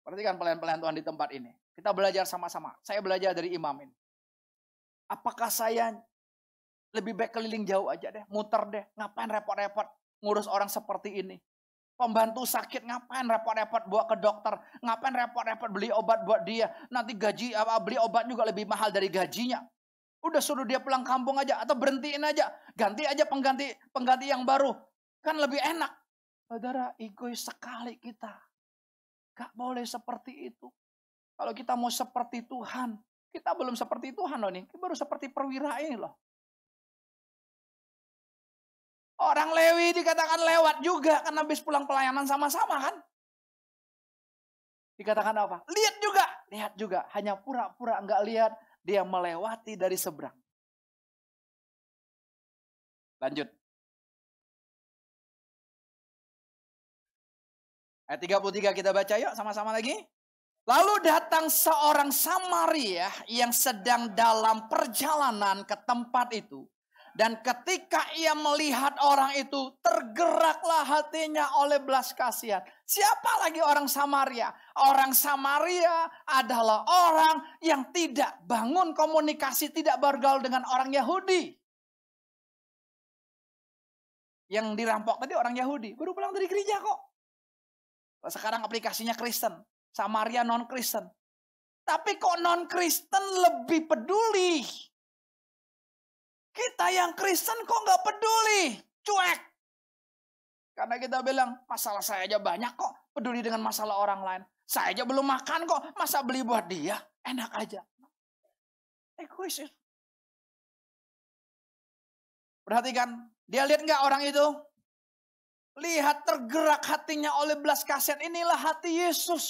Perhatikan pelayan-pelayan Tuhan di tempat ini. Kita belajar sama-sama. Saya belajar dari imam ini. Apakah saya lebih baik keliling jauh aja deh, muter deh. Ngapain repot-repot ngurus orang seperti ini? Pembantu sakit ngapain repot-repot bawa ke dokter? Ngapain repot-repot beli obat buat dia? Nanti gaji apa beli obat juga lebih mahal dari gajinya. Udah suruh dia pulang kampung aja atau berhentiin aja. Ganti aja pengganti pengganti yang baru. Kan lebih enak. Saudara, egois sekali kita. Gak boleh seperti itu. Kalau kita mau seperti Tuhan, kita belum seperti Tuhan loh nih. Kita baru seperti perwira ini loh. Orang Lewi dikatakan lewat juga karena habis pulang pelayanan sama-sama kan. Dikatakan apa? Lihat juga. Lihat juga. Hanya pura-pura enggak lihat. Dia melewati dari seberang. Lanjut. Ayat 33 kita baca yuk sama-sama lagi. Lalu datang seorang Samaria yang sedang dalam perjalanan ke tempat itu. Dan ketika ia melihat orang itu, tergeraklah hatinya oleh belas kasihan. Siapa lagi orang Samaria? Orang Samaria adalah orang yang tidak bangun komunikasi, tidak bergaul dengan orang Yahudi. Yang dirampok tadi orang Yahudi, baru pulang dari gereja kok. Sekarang aplikasinya Kristen. Samaria non-Kristen. Tapi kok non-Kristen lebih peduli? Kita yang Kristen kok nggak peduli? Cuek. Karena kita bilang, masalah saya aja banyak kok. Peduli dengan masalah orang lain. Saya aja belum makan kok, masa beli buat dia? Enak aja. Egois itu. Perhatikan, dia lihat nggak orang itu? Lihat tergerak hatinya oleh belas kaset. Inilah hati Yesus.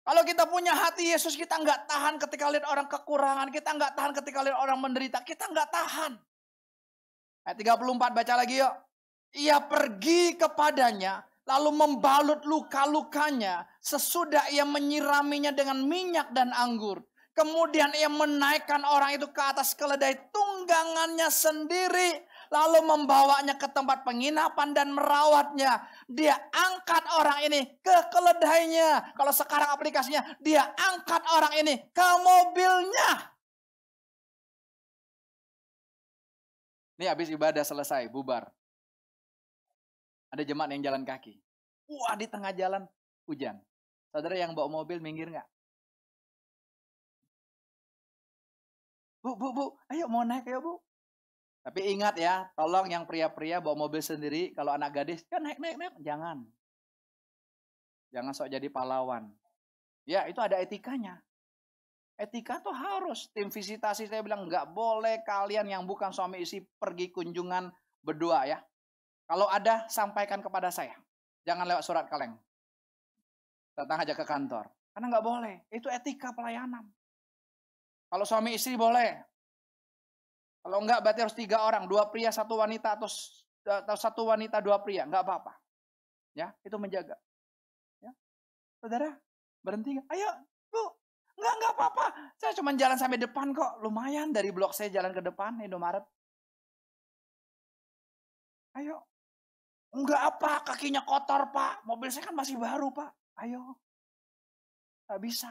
Kalau kita punya hati Yesus, kita nggak tahan ketika lihat orang kekurangan. Kita nggak tahan ketika lihat orang menderita. Kita nggak tahan. Ayat 34 baca lagi yuk. Ia pergi kepadanya, lalu membalut luka-lukanya. Sesudah ia menyiraminya dengan minyak dan anggur. Kemudian ia menaikkan orang itu ke atas keledai tunggangannya sendiri. Lalu membawanya ke tempat penginapan dan merawatnya. Dia angkat orang ini ke keledainya. Kalau sekarang aplikasinya, dia angkat orang ini ke mobilnya. Ini habis ibadah selesai, bubar. Ada jemaat yang jalan kaki. Wah di tengah jalan hujan. Saudara yang bawa mobil minggir nggak? Bu, bu, bu, ayo mau naik ya bu. Tapi ingat ya, tolong yang pria-pria bawa mobil sendiri, kalau anak gadis, ya naik, naik, naik. Jangan. Jangan sok jadi pahlawan. Ya, itu ada etikanya. Etika tuh harus. Tim visitasi saya bilang, nggak boleh kalian yang bukan suami istri pergi kunjungan berdua ya. Kalau ada, sampaikan kepada saya. Jangan lewat surat kaleng. Datang aja ke kantor. Karena nggak boleh. Itu etika pelayanan. Kalau suami istri boleh. Kalau enggak berarti harus tiga orang, dua pria, satu wanita atau, atau satu wanita, dua pria, enggak apa-apa. Ya, itu menjaga. Ya. Saudara, berhenti? Ayo, Bu. Enggak, enggak apa-apa. Saya cuma jalan sampai depan kok. Lumayan dari blok saya jalan ke depan Indomaret. Ayo. Enggak apa, kakinya kotor, Pak. Mobil saya kan masih baru, Pak. Ayo. Enggak bisa.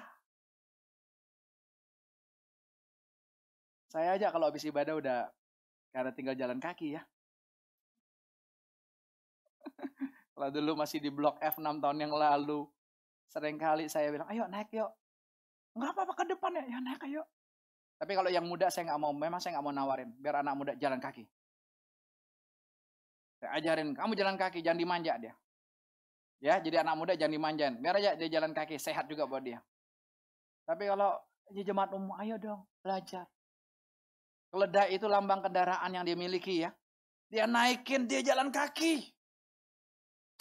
Saya aja kalau habis ibadah udah karena tinggal jalan kaki ya. kalau dulu masih di blok F 6 tahun yang lalu, sering kali saya bilang, ayo naik yuk. Enggak apa-apa ke depan ya, ya naik ayo. Tapi kalau yang muda saya nggak mau, memang saya nggak mau nawarin, biar anak muda jalan kaki. Saya ajarin, kamu jalan kaki, jangan dimanja dia. Ya, jadi anak muda jangan dimanjain. Biar aja dia jalan kaki, sehat juga buat dia. Tapi kalau di jemaat umum, ayo dong, belajar. Keledai itu lambang kendaraan yang dia miliki ya. Dia naikin, dia jalan kaki.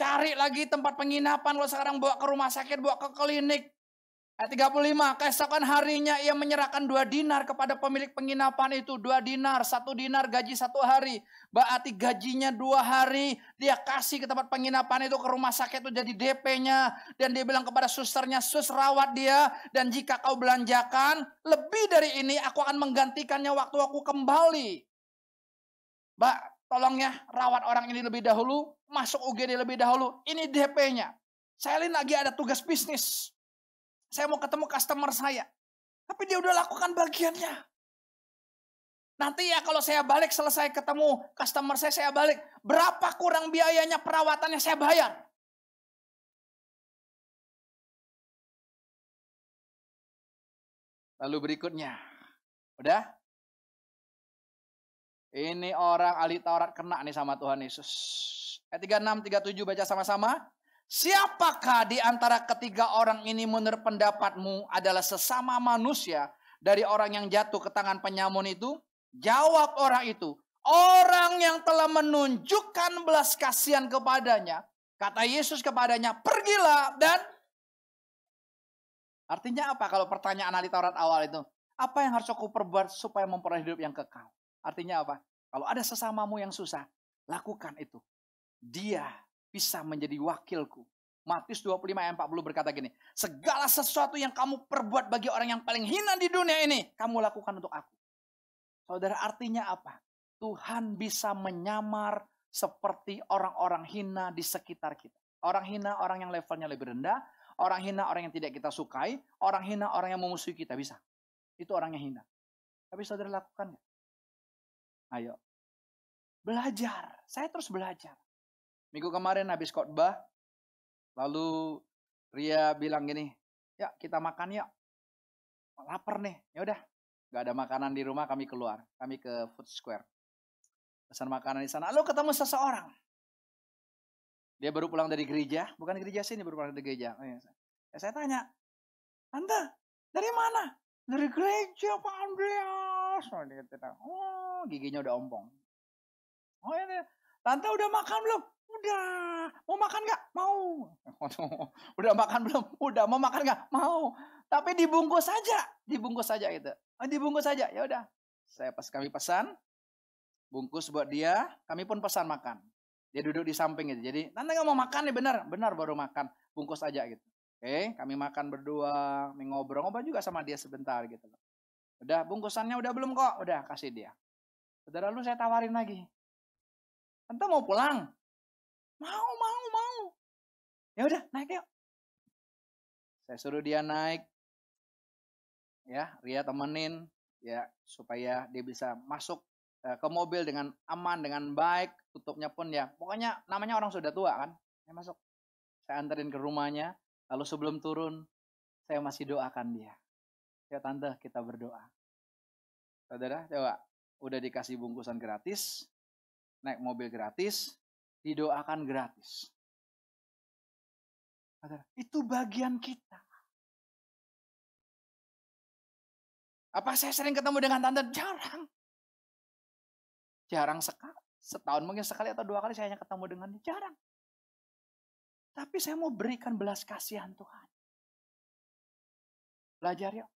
Cari lagi tempat penginapan. Kalau sekarang bawa ke rumah sakit, bawa ke klinik. Ayat 35, keesokan harinya ia menyerahkan dua dinar kepada pemilik penginapan itu. Dua dinar, satu dinar gaji satu hari. Berarti gajinya dua hari. Dia kasih ke tempat penginapan itu ke rumah sakit itu jadi DP-nya. Dan dia bilang kepada susternya, sus rawat dia. Dan jika kau belanjakan, lebih dari ini aku akan menggantikannya waktu aku kembali. Mbak, tolong ya rawat orang ini lebih dahulu. Masuk UGD lebih dahulu. Ini DP-nya. Saya lagi ada tugas bisnis. Saya mau ketemu customer saya. Tapi dia udah lakukan bagiannya. Nanti ya kalau saya balik selesai ketemu customer saya, saya balik. Berapa kurang biayanya perawatannya saya bayar. Lalu berikutnya. Udah? Ini orang ahli Taurat kena nih sama Tuhan Yesus. Ayat 36, 37 baca sama-sama. Siapakah di antara ketiga orang ini menurut pendapatmu adalah sesama manusia dari orang yang jatuh ke tangan penyamun itu? Jawab orang itu, orang yang telah menunjukkan belas kasihan kepadanya. Kata Yesus kepadanya, pergilah dan Artinya apa kalau pertanyaan ahli Taurat awal itu? Apa yang harus aku perbuat supaya memperoleh hidup yang kekal? Artinya apa? Kalau ada sesamamu yang susah, lakukan itu. Dia bisa menjadi wakilku. Matius 25 ayat 40 berkata gini, segala sesuatu yang kamu perbuat bagi orang yang paling hina di dunia ini, kamu lakukan untuk aku. Saudara artinya apa? Tuhan bisa menyamar seperti orang-orang hina di sekitar kita. Orang hina, orang yang levelnya lebih rendah. Orang hina, orang yang tidak kita sukai. Orang hina, orang yang memusuhi kita. Bisa. Itu orang yang hina. Tapi saudara lakukan Ayo. Belajar. Saya terus belajar. Minggu kemarin habis khotbah, lalu Ria bilang gini, ya kita makan ya. Lapar nih, ya udah. Gak ada makanan di rumah, kami keluar. Kami ke Food Square. Pesan makanan di sana. Lalu ketemu seseorang. Dia baru pulang dari gereja, bukan gereja sini, baru pulang dari gereja. Oh, ya. Saya tanya, Tante, dari mana? Dari gereja Pak Andreas. Oh, giginya udah ompong. Oh ya, Tante udah makan belum? Udah. Mau makan nggak? Mau. udah makan belum? Udah. Mau makan nggak? Mau. Tapi dibungkus saja, dibungkus saja itu. Oh, dibungkus saja. Ya udah. Saya pas kami pesan, bungkus buat dia, kami pun pesan makan. Dia duduk di samping itu. Jadi, tante nggak mau makan nih benar, benar baru makan, bungkus aja gitu. Oke, kami makan berdua, ngobrol-ngobrol juga sama dia sebentar gitu. Udah bungkusannya udah belum kok, udah kasih dia. Saudara lu saya tawarin lagi. Tante mau pulang? Mau, mau, mau. Ya udah, naik yuk. Saya suruh dia naik. Ya, Ria temenin ya supaya dia bisa masuk Eh, ke mobil dengan aman, dengan baik, tutupnya pun ya, pokoknya namanya orang sudah tua kan, saya masuk, saya anterin ke rumahnya, lalu sebelum turun, saya masih doakan dia. Ya tante, kita berdoa. Saudara, coba, udah dikasih bungkusan gratis, naik mobil gratis, didoakan gratis. Itu bagian kita. Apa saya sering ketemu dengan tante? Jarang. Jarang sekali. Setahun mungkin sekali atau dua kali saya hanya ketemu dengan dia. Jarang. Tapi saya mau berikan belas kasihan Tuhan. Belajar yuk.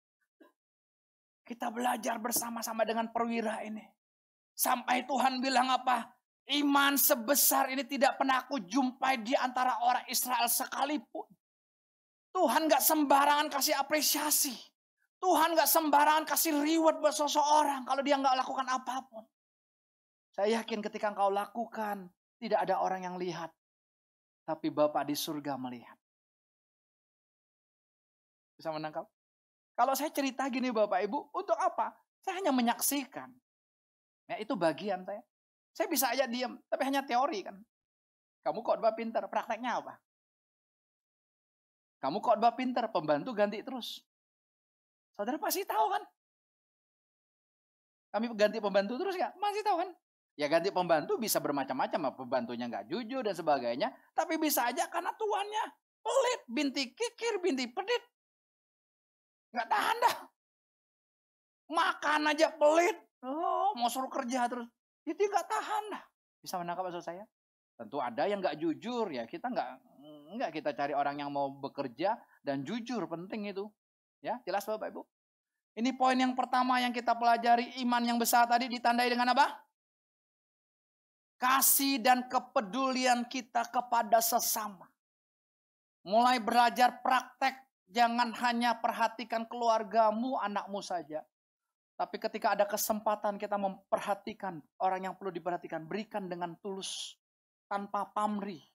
Kita belajar bersama-sama dengan perwira ini. Sampai Tuhan bilang apa? Iman sebesar ini tidak pernah aku jumpai di antara orang Israel sekalipun. Tuhan gak sembarangan kasih apresiasi. Tuhan gak sembarangan kasih reward buat seseorang kalau dia gak lakukan apa pun. Saya yakin ketika engkau lakukan, tidak ada orang yang lihat. Tapi Bapak di surga melihat. Bisa menangkap? Kalau saya cerita gini Bapak Ibu, untuk apa? Saya hanya menyaksikan. Ya itu bagian saya. Saya bisa aja diam, tapi hanya teori kan. Kamu khotbah pinter, prakteknya apa? Kamu khotbah pinter, pembantu ganti terus. Saudara pasti tahu kan? Kami ganti pembantu terus nggak? Masih tahu kan? Ya ganti pembantu bisa bermacam-macam, pembantunya nggak jujur dan sebagainya. Tapi bisa aja karena tuannya pelit, binti kikir, binti pedit. Nggak tahan dah. Makan aja pelit. Oh, mau suruh kerja terus. Itu nggak tahan dah. Bisa menangkap maksud saya? Tentu ada yang nggak jujur ya. Kita nggak nggak kita cari orang yang mau bekerja dan jujur penting itu. Ya, jelas Bapak Ibu. Ini poin yang pertama yang kita pelajari iman yang besar tadi ditandai dengan apa? kasih dan kepedulian kita kepada sesama. Mulai belajar praktek, jangan hanya perhatikan keluargamu, anakmu saja. Tapi ketika ada kesempatan kita memperhatikan orang yang perlu diperhatikan, berikan dengan tulus, tanpa pamrih,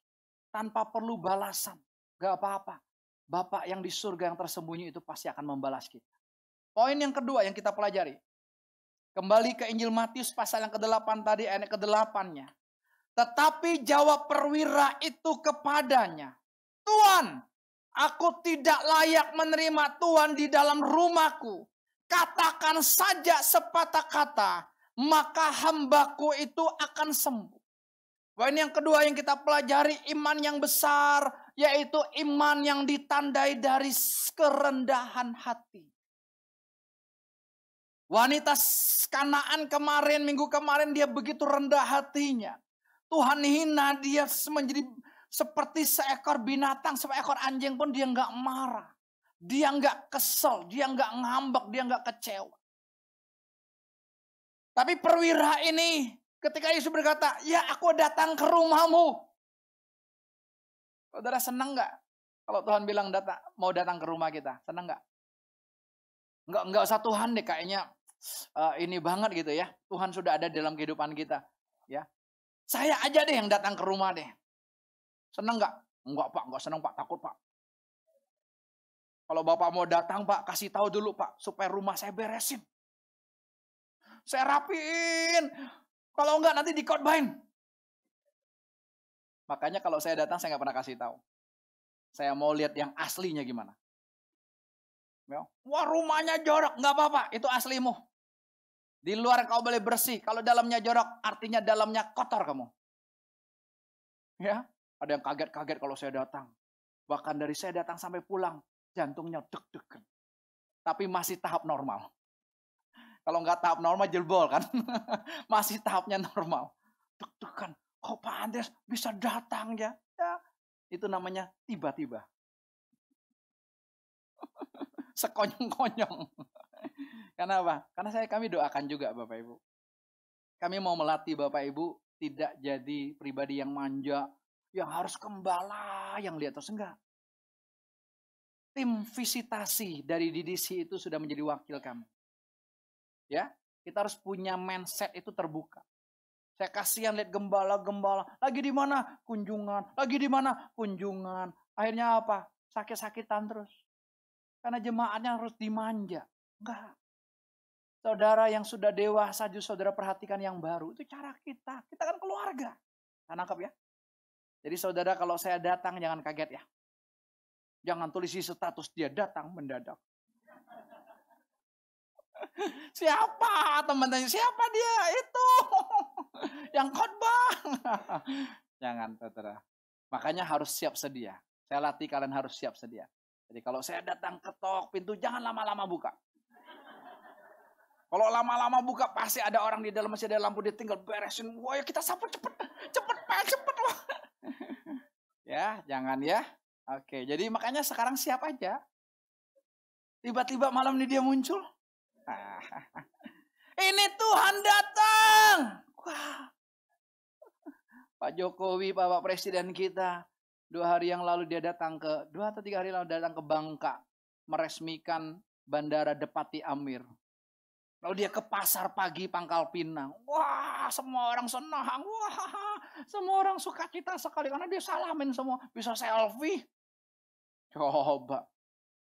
tanpa perlu balasan. Gak apa-apa. Bapak yang di surga yang tersembunyi itu pasti akan membalas kita. Poin yang kedua yang kita pelajari. Kembali ke Injil Matius pasal yang ke-8 tadi, ayat ke-8-nya. Tetapi jawab perwira itu kepadanya, Tuhan, aku tidak layak menerima Tuhan di dalam rumahku. Katakan saja sepatah kata, maka hambaku itu akan sembuh. Poin yang kedua yang kita pelajari iman yang besar, yaitu iman yang ditandai dari kerendahan hati. Wanita Kanaan kemarin, minggu kemarin dia begitu rendah hatinya. Tuhan hina dia menjadi seperti seekor binatang, seekor anjing pun dia nggak marah. Dia nggak kesel, dia nggak ngambek, dia nggak kecewa. Tapi perwira ini ketika Yesus berkata, ya aku datang ke rumahmu. Saudara senang nggak kalau Tuhan bilang datang, mau datang ke rumah kita? Senang nggak? Nggak, nggak usah Tuhan deh kayaknya uh, ini banget gitu ya. Tuhan sudah ada dalam kehidupan kita. Ya, saya aja deh yang datang ke rumah deh. Seneng nggak? Enggak pak, enggak seneng pak, takut pak. Kalau bapak mau datang pak, kasih tahu dulu pak, supaya rumah saya beresin. Saya rapiin. Kalau enggak nanti dikotbain. Makanya kalau saya datang saya nggak pernah kasih tahu. Saya mau lihat yang aslinya gimana. Ya. Wah rumahnya jorok, nggak apa-apa, itu aslimu. Di luar kau boleh bersih, kalau dalamnya jorok artinya dalamnya kotor kamu. Ya, Ada yang kaget-kaget kalau saya datang. Bahkan dari saya datang sampai pulang, jantungnya deg-degan. Tapi masih tahap normal. Kalau nggak tahap normal jelbol kan. masih tahapnya normal. Deg-degan. Kok Pak Andres bisa datang ya? ya itu namanya tiba-tiba. Sekonyong-konyong. Karena apa? Karena saya kami doakan juga Bapak Ibu. Kami mau melatih Bapak Ibu tidak jadi pribadi yang manja, yang harus gembala, yang lihat terus enggak. Tim visitasi dari DDC itu sudah menjadi wakil kami. Ya, kita harus punya mindset itu terbuka. Saya kasihan lihat gembala-gembala. Lagi di mana? Kunjungan. Lagi di mana? Kunjungan. Akhirnya apa? Sakit-sakitan terus. Karena jemaatnya harus dimanja. Enggak. Saudara yang sudah dewasa, justru saudara perhatikan yang baru. Itu cara kita. Kita kan keluarga. Nah, nangkep ya? Jadi saudara kalau saya datang jangan kaget ya. Jangan tulis di status dia datang mendadak. siapa teman tanya siapa dia itu yang khotbah jangan saudara makanya harus siap sedia saya latih kalian harus siap sedia jadi kalau saya datang ketok pintu jangan lama-lama buka kalau lama-lama buka pasti ada orang di dalam masih ada lampu dia tinggal beresin. Wah ya kita sapu cepet, cepet pak, cepet wah. ya jangan ya. Oke, jadi makanya sekarang siap aja. Tiba-tiba malam ini dia muncul. ini Tuhan datang. Wah. Pak Jokowi, Bapak Presiden kita, dua hari yang lalu dia datang ke, dua atau tiga hari lalu datang ke Bangka, meresmikan Bandara Depati Amir. Lalu dia ke pasar pagi Pangkal Pinang. Wah, semua orang senang. Wah, semua orang suka cita sekali karena dia salamin semua. Bisa selfie. Coba.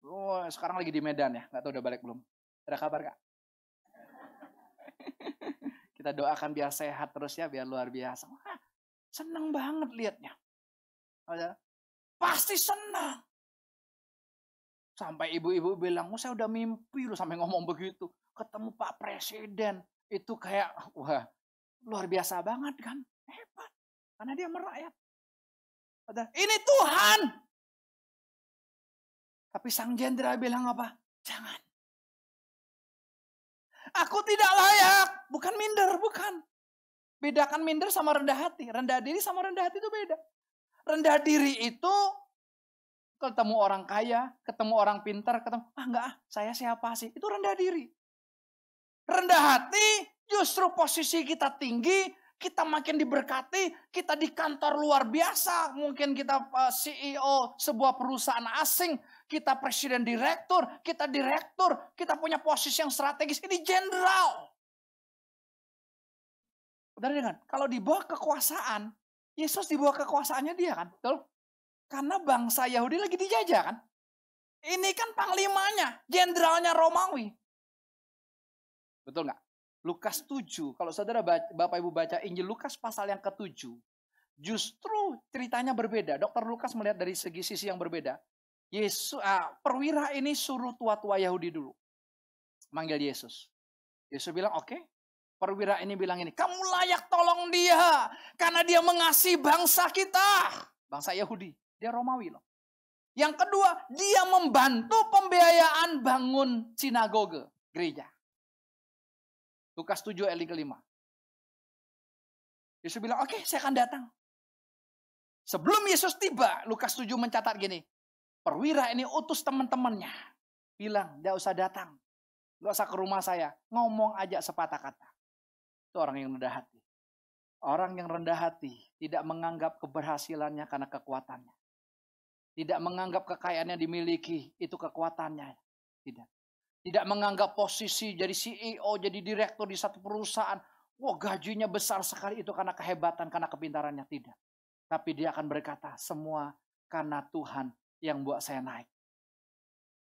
Wah, sekarang lagi di Medan ya. Gak tahu udah balik belum. Ada kabar gak? Kita doakan biar sehat terus ya, biar luar biasa. Wah, senang banget liatnya. Pasti senang. Sampai ibu-ibu bilang, oh saya udah mimpi loh sampai ngomong begitu ketemu Pak Presiden itu kayak wah luar biasa banget kan hebat karena dia merakyat ini Tuhan tapi sang jenderal bilang apa? Jangan. Aku tidak layak. Bukan minder bukan. Bedakan minder sama rendah hati. Rendah diri sama rendah hati itu beda. Rendah diri itu ketemu orang kaya, ketemu orang pintar, ketemu ah enggak ah, saya siapa sih? Itu rendah diri. Rendah hati, justru posisi kita tinggi, kita makin diberkati, kita di kantor luar biasa, mungkin kita eh, CEO sebuah perusahaan asing, kita presiden direktur, kita direktur, kita punya posisi yang strategis, ini jenderal. Saudara dengan, kalau di bawah kekuasaan, Yesus di bawah kekuasaannya dia kan, betul? Karena bangsa Yahudi lagi dijajah kan. Ini kan panglimanya, jenderalnya Romawi. Betul nggak? Lukas 7, kalau saudara Bapak Ibu baca Injil Lukas pasal yang ke-7, justru ceritanya berbeda. Dokter Lukas melihat dari segi sisi yang berbeda. Yesus, uh, perwira ini suruh tua-tua Yahudi dulu. Manggil Yesus. Yesus bilang, oke. Okay. Perwira ini bilang ini, kamu layak tolong dia. Karena dia mengasihi bangsa kita. Bangsa Yahudi. Dia Romawi loh. Yang kedua, dia membantu pembiayaan bangun sinagoge, gereja. Lukas 7 ayat kelima. Yesus bilang, oke okay, saya akan datang. Sebelum Yesus tiba, Lukas 7 mencatat gini. Perwira ini utus teman-temannya. Bilang, tidak usah datang. Tidak usah ke rumah saya. Ngomong aja sepatah kata. Itu orang yang rendah hati. Orang yang rendah hati tidak menganggap keberhasilannya karena kekuatannya. Tidak menganggap kekayaan yang dimiliki itu kekuatannya. Tidak. Tidak menganggap posisi jadi CEO, jadi direktur di satu perusahaan. Wah gajinya besar sekali itu karena kehebatan, karena kepintarannya. Tidak. Tapi dia akan berkata, semua karena Tuhan yang buat saya naik.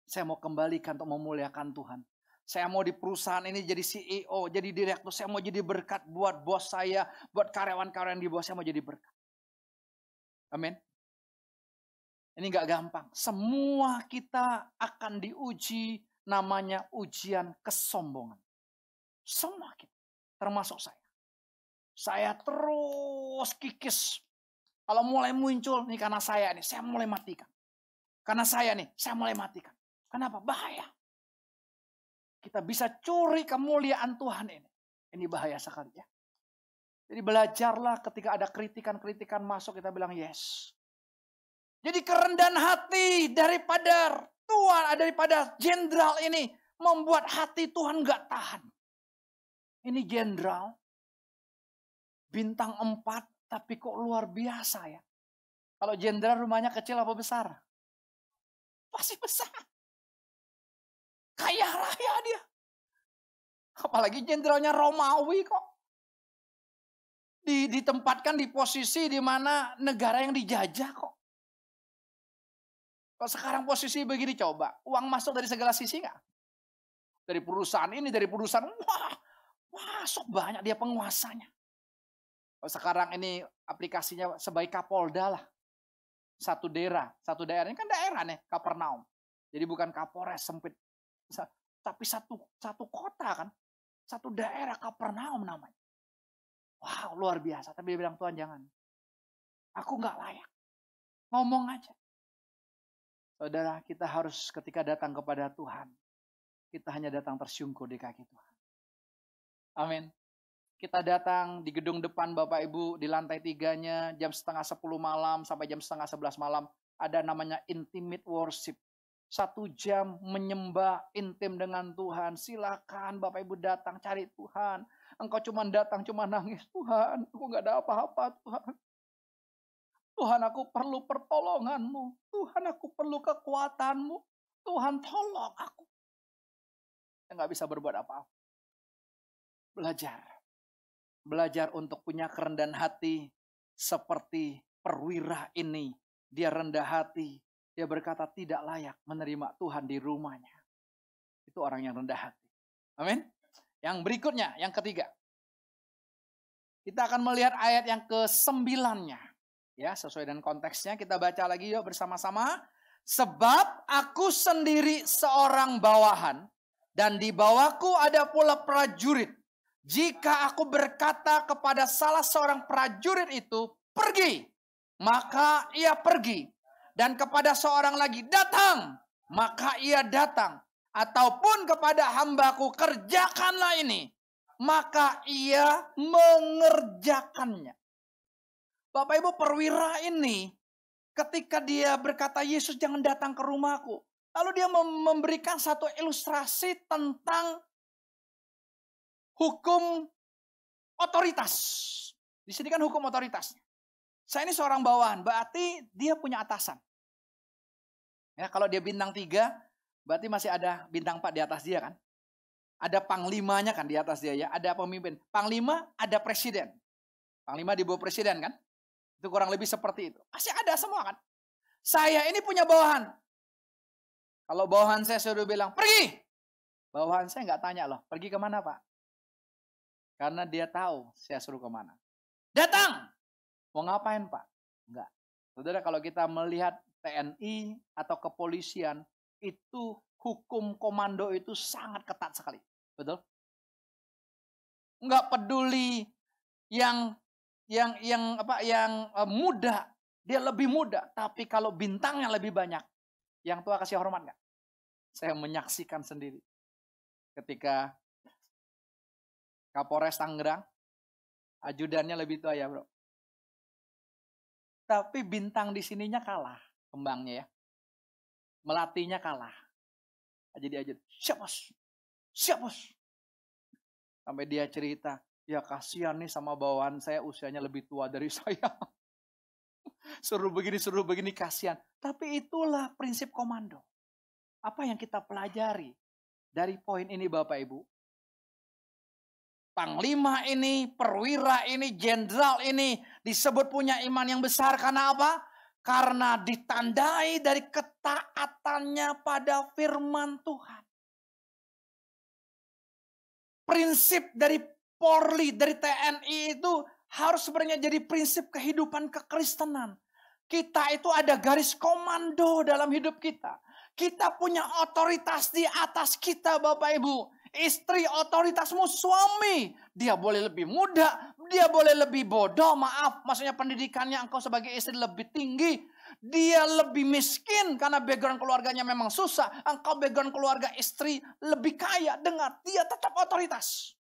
Saya mau kembalikan untuk memuliakan Tuhan. Saya mau di perusahaan ini jadi CEO, jadi direktur. Saya mau jadi berkat buat bos saya, buat karyawan-karyawan di bawah saya mau jadi berkat. Amin. Ini nggak gampang. Semua kita akan diuji namanya ujian kesombongan. Semua kita, termasuk saya. Saya terus kikis. Kalau mulai muncul nih karena saya nih, saya mulai matikan. Karena saya nih, saya mulai matikan. Kenapa? Bahaya. Kita bisa curi kemuliaan Tuhan ini. Ini bahaya sekali ya. Jadi belajarlah ketika ada kritikan-kritikan masuk kita bilang yes. Jadi kerendahan hati daripada Tuhan, daripada jenderal ini membuat hati Tuhan gak tahan. Ini jenderal, bintang empat, tapi kok luar biasa ya. Kalau jenderal rumahnya kecil apa besar? Pasti besar. Kaya raya dia. Apalagi jenderalnya Romawi kok. Ditempatkan di posisi di mana negara yang dijajah kok. Kalau sekarang posisi begini coba, uang masuk dari segala sisi nggak? Dari perusahaan ini, dari perusahaan, wah, masuk banyak dia penguasanya. Kalau sekarang ini aplikasinya sebaik Kapolda lah. Satu daerah, satu daerah ini kan daerah nih, Kapernaum. Jadi bukan Kapolres sempit, tapi satu satu kota kan, satu daerah Kapernaum namanya. Wow, luar biasa. Tapi dia bilang Tuhan jangan, aku nggak layak. Ngomong aja. Saudara, kita harus ketika datang kepada Tuhan, kita hanya datang tersyungkur di kaki Tuhan. Amin. Kita datang di gedung depan Bapak Ibu di lantai tiganya jam setengah sepuluh malam sampai jam setengah sebelas malam. Ada namanya intimate worship. Satu jam menyembah intim dengan Tuhan. Silakan Bapak Ibu datang cari Tuhan. Engkau cuma datang, cuma nangis. Tuhan, aku nggak ada apa-apa Tuhan. Tuhan aku perlu pertolonganmu. Tuhan aku perlu kekuatanmu. Tuhan tolong aku. Saya nggak bisa berbuat apa-apa. Belajar belajar untuk punya kerendahan hati seperti perwira ini. Dia rendah hati, dia berkata tidak layak menerima Tuhan di rumahnya. Itu orang yang rendah hati. Amin. Yang berikutnya, yang ketiga. Kita akan melihat ayat yang ke sembilannya. Ya, sesuai dengan konteksnya kita baca lagi yuk bersama-sama. Sebab aku sendiri seorang bawahan dan di bawahku ada pula prajurit jika aku berkata kepada salah seorang prajurit itu, pergi, maka ia pergi. Dan kepada seorang lagi, datang, maka ia datang. Ataupun kepada hambaku, kerjakanlah ini. Maka ia mengerjakannya. Bapak Ibu perwira ini, ketika dia berkata, Yesus jangan datang ke rumahku. Lalu dia memberikan satu ilustrasi tentang hukum otoritas. Di sini kan hukum otoritasnya. Saya ini seorang bawahan, berarti dia punya atasan. Ya, kalau dia bintang tiga, berarti masih ada bintang empat di atas dia kan. Ada panglimanya kan di atas dia ya, ada pemimpin. Panglima ada presiden. Panglima di bawah presiden kan. Itu kurang lebih seperti itu. Masih ada semua kan. Saya ini punya bawahan. Kalau bawahan saya sudah bilang, pergi. Bawahan saya nggak tanya loh, pergi ke mana pak? Karena dia tahu saya suruh ke mana. Datang! Mau ngapain Pak? Enggak. Saudara kalau kita melihat TNI atau kepolisian, itu hukum komando itu sangat ketat sekali. Betul? Enggak peduli yang yang yang apa yang uh, muda, dia lebih muda, tapi kalau bintangnya lebih banyak, yang tua kasih hormat enggak? Saya menyaksikan sendiri ketika Kapolres Tangerang, ajudannya lebih tua ya bro. Tapi bintang di sininya kalah kembangnya ya. Melatihnya kalah. Jadi aja, siap bos, siap bos. Sampai dia cerita, ya kasihan nih sama bawaan saya usianya lebih tua dari saya. suruh begini, suruh begini, kasihan. Tapi itulah prinsip komando. Apa yang kita pelajari dari poin ini Bapak Ibu? Panglima ini, perwira ini, jenderal ini disebut punya iman yang besar karena apa? Karena ditandai dari ketaatannya pada firman Tuhan. Prinsip dari Polri, dari TNI itu harus sebenarnya jadi prinsip kehidupan kekristenan. Kita itu ada garis komando dalam hidup kita. Kita punya otoritas di atas kita Bapak Ibu. Istri otoritasmu suami. Dia boleh lebih muda, dia boleh lebih bodoh, maaf. Maksudnya pendidikannya engkau sebagai istri lebih tinggi. Dia lebih miskin karena background keluarganya memang susah. Engkau background keluarga istri lebih kaya. Dengar, dia tetap otoritas.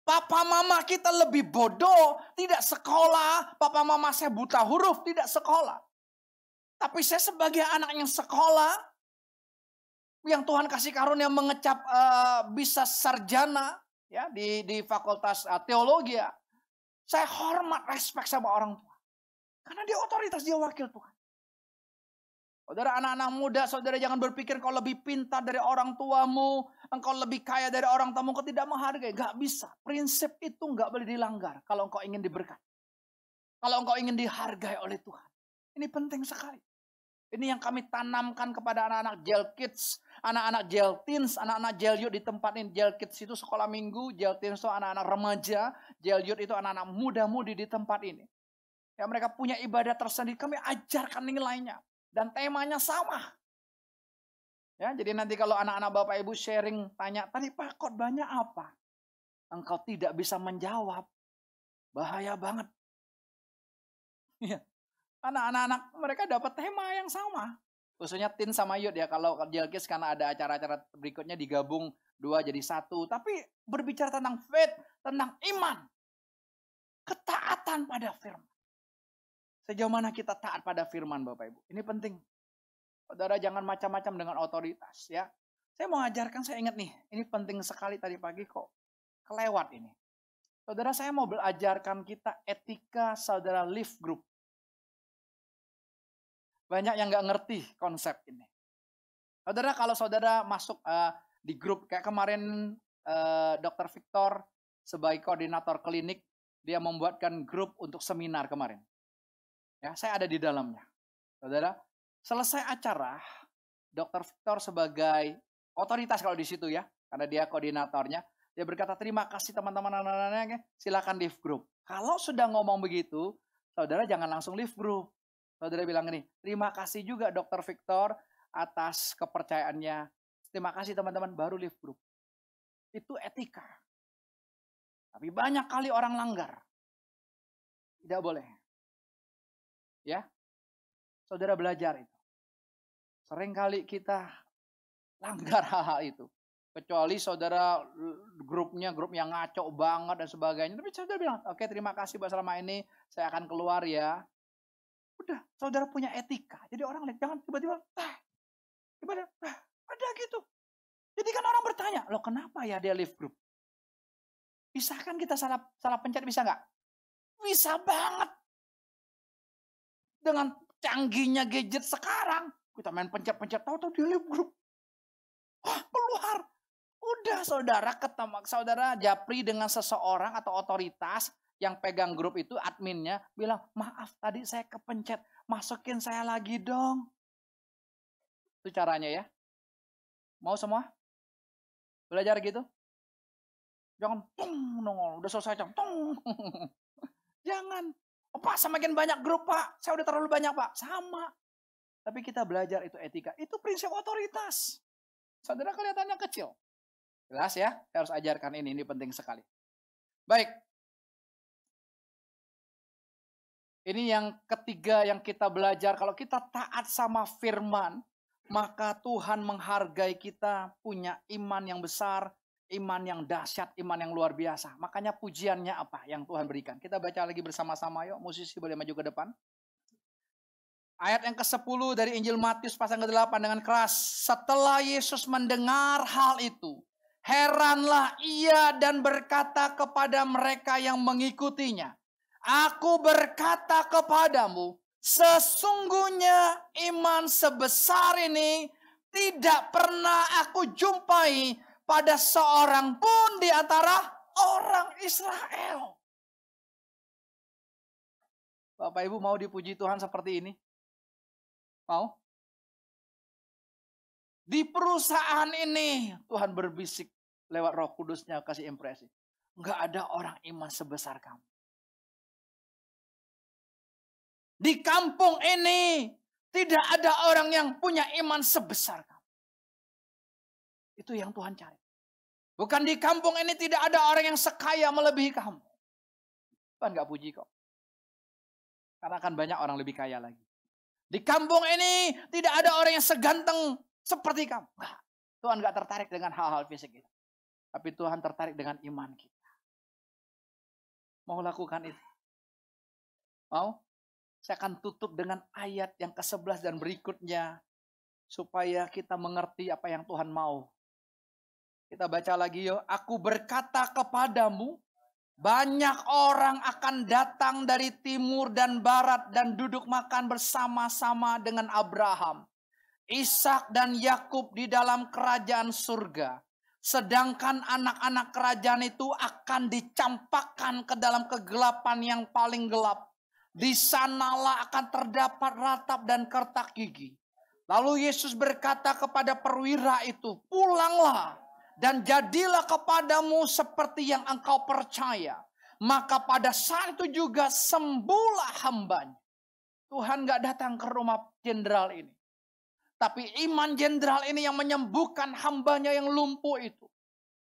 Papa mama kita lebih bodoh, tidak sekolah. Papa mama saya buta huruf, tidak sekolah. Tapi saya sebagai anak yang sekolah, yang Tuhan kasih karunia mengecap uh, bisa sarjana ya di di fakultas uh, teologi ya. Saya hormat, respect sama orang tua. Karena dia otoritas, dia wakil Tuhan. Saudara anak-anak muda, saudara jangan berpikir kau lebih pintar dari orang tuamu, engkau lebih kaya dari orang tuamu, kau tidak menghargai. Gak bisa. Prinsip itu gak boleh dilanggar kalau engkau ingin diberkati. Kalau engkau ingin dihargai oleh Tuhan. Ini penting sekali. Ini yang kami tanamkan kepada anak-anak jail kids, anak-anak jail teens, anak-anak jail youth ini. Jail kids itu sekolah minggu, jail teens itu anak-anak remaja, jail youth itu anak-anak muda-mudi di tempat ini. Ya mereka punya ibadah tersendiri, kami ajarkan nilainya. Dan temanya sama. Ya, jadi nanti kalau anak-anak Bapak Ibu sharing tanya, tadi Pak khotbahnya apa? Engkau tidak bisa menjawab. Bahaya banget. Ya, anak-anak mereka dapat tema yang sama. Khususnya Tin sama Yud ya. Kalau Jelkis karena ada acara-acara berikutnya digabung dua jadi satu. Tapi berbicara tentang faith, tentang iman. Ketaatan pada firman. Sejauh mana kita taat pada firman Bapak Ibu. Ini penting. Saudara jangan macam-macam dengan otoritas ya. Saya mau ajarkan, saya ingat nih. Ini penting sekali tadi pagi kok. Kelewat ini. Saudara saya mau belajarkan kita etika saudara live group. Banyak yang nggak ngerti konsep ini. Saudara, kalau saudara masuk uh, di grup kayak kemarin uh, Dr. Victor sebagai koordinator klinik, dia membuatkan grup untuk seminar kemarin. Ya, saya ada di dalamnya. Saudara, selesai acara, Dr. Victor sebagai otoritas kalau di situ ya, karena dia koordinatornya, dia berkata terima kasih teman-teman anak-anaknya, silakan live group. Kalau sudah ngomong begitu, saudara jangan langsung live group. Saudara bilang ini, terima kasih juga Dokter Victor atas kepercayaannya. Terima kasih teman-teman, baru live group. Itu etika. Tapi banyak kali orang langgar. Tidak boleh. Ya, saudara belajar itu. Sering kali kita langgar hal-hal itu. Kecuali saudara grupnya grup yang ngaco banget dan sebagainya. Tapi saudara bilang, oke okay, terima kasih buat selama ini. Saya akan keluar ya. Udah, saudara punya etika. Jadi orang lihat, jangan tiba-tiba, ah, tiba-tiba, ah, ada gitu. Jadi kan orang bertanya, loh kenapa ya dia live group? Bisa kan kita salah salah pencet, bisa nggak? Bisa banget. Dengan canggihnya gadget sekarang, kita main pencet-pencet, tahu-tahu dia live group. Wah, keluar. Udah saudara ketemu, saudara japri dengan seseorang atau otoritas, yang pegang grup itu adminnya bilang, maaf tadi saya kepencet, masukin saya lagi dong. Itu caranya ya. Mau semua? Belajar gitu? Jangan tung nongol, udah selesai jam tung. Jangan. Oh, Pak, semakin banyak grup, Pak. Saya udah terlalu banyak, Pak. Sama. Tapi kita belajar itu etika. Itu prinsip otoritas. Saudara kelihatannya kecil. Jelas ya, saya harus ajarkan ini, ini penting sekali. Baik, Ini yang ketiga yang kita belajar. Kalau kita taat sama firman, maka Tuhan menghargai kita punya iman yang besar, iman yang dahsyat, iman yang luar biasa. Makanya pujiannya apa yang Tuhan berikan. Kita baca lagi bersama-sama yuk. Musisi boleh maju ke depan. Ayat yang ke-10 dari Injil Matius pasal ke-8 dengan keras. Setelah Yesus mendengar hal itu, heranlah ia dan berkata kepada mereka yang mengikutinya, Aku berkata kepadamu, sesungguhnya iman sebesar ini tidak pernah aku jumpai pada seorang pun di antara orang Israel. Bapak Ibu mau dipuji Tuhan seperti ini? Mau? Di perusahaan ini Tuhan berbisik lewat roh kudusnya kasih impresi. Enggak ada orang iman sebesar kamu. Di kampung ini tidak ada orang yang punya iman sebesar kamu. Itu yang Tuhan cari. Bukan di kampung ini tidak ada orang yang sekaya melebihi kamu. Tuhan gak puji kok. Karena akan banyak orang lebih kaya lagi. Di kampung ini tidak ada orang yang seganteng seperti kamu. Nah, Tuhan gak tertarik dengan hal-hal fisik itu. Tapi Tuhan tertarik dengan iman kita. Mau lakukan itu? Mau? Saya akan tutup dengan ayat yang ke-11 dan berikutnya. Supaya kita mengerti apa yang Tuhan mau kita baca lagi yuk. Aku berkata kepadamu, banyak orang akan datang dari timur dan barat dan duduk makan bersama-sama dengan Abraham, Ishak dan Yakub di dalam kerajaan surga. Sedangkan anak-anak kerajaan itu akan dicampakkan ke dalam kegelapan yang paling gelap. Di sanalah akan terdapat ratap dan kertak gigi. Lalu Yesus berkata kepada perwira itu, pulanglah dan jadilah kepadamu seperti yang engkau percaya. Maka pada saat itu juga sembuhlah hambanya. Tuhan gak datang ke rumah jenderal ini. Tapi iman jenderal ini yang menyembuhkan hambanya yang lumpuh itu.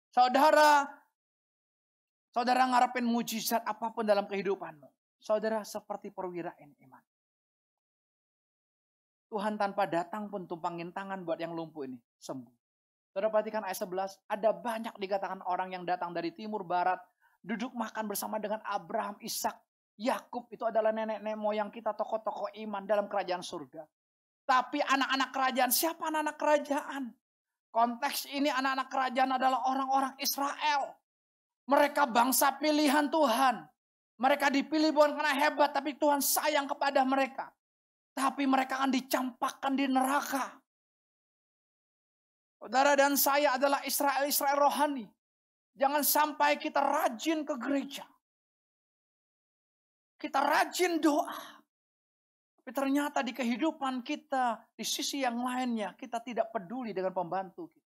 Saudara, saudara ngarepin mujizat apa pun dalam kehidupanmu. Saudara seperti perwira ini iman. Tuhan tanpa datang pun tumpangin tangan buat yang lumpuh ini sembuh. Saudara perhatikan ayat 11, ada banyak dikatakan orang yang datang dari timur barat, duduk makan bersama dengan Abraham, Ishak, Yakub itu adalah nenek-nenek moyang kita, tokoh-tokoh iman dalam kerajaan surga. Tapi anak-anak kerajaan, siapa anak-anak kerajaan? Konteks ini anak-anak kerajaan adalah orang-orang Israel. Mereka bangsa pilihan Tuhan. Mereka dipilih bukan karena hebat, tapi Tuhan sayang kepada mereka. Tapi mereka akan dicampakkan di neraka. Saudara dan saya adalah Israel-Israel rohani. Jangan sampai kita rajin ke gereja. Kita rajin doa. Tapi ternyata di kehidupan kita, di sisi yang lainnya, kita tidak peduli dengan pembantu kita.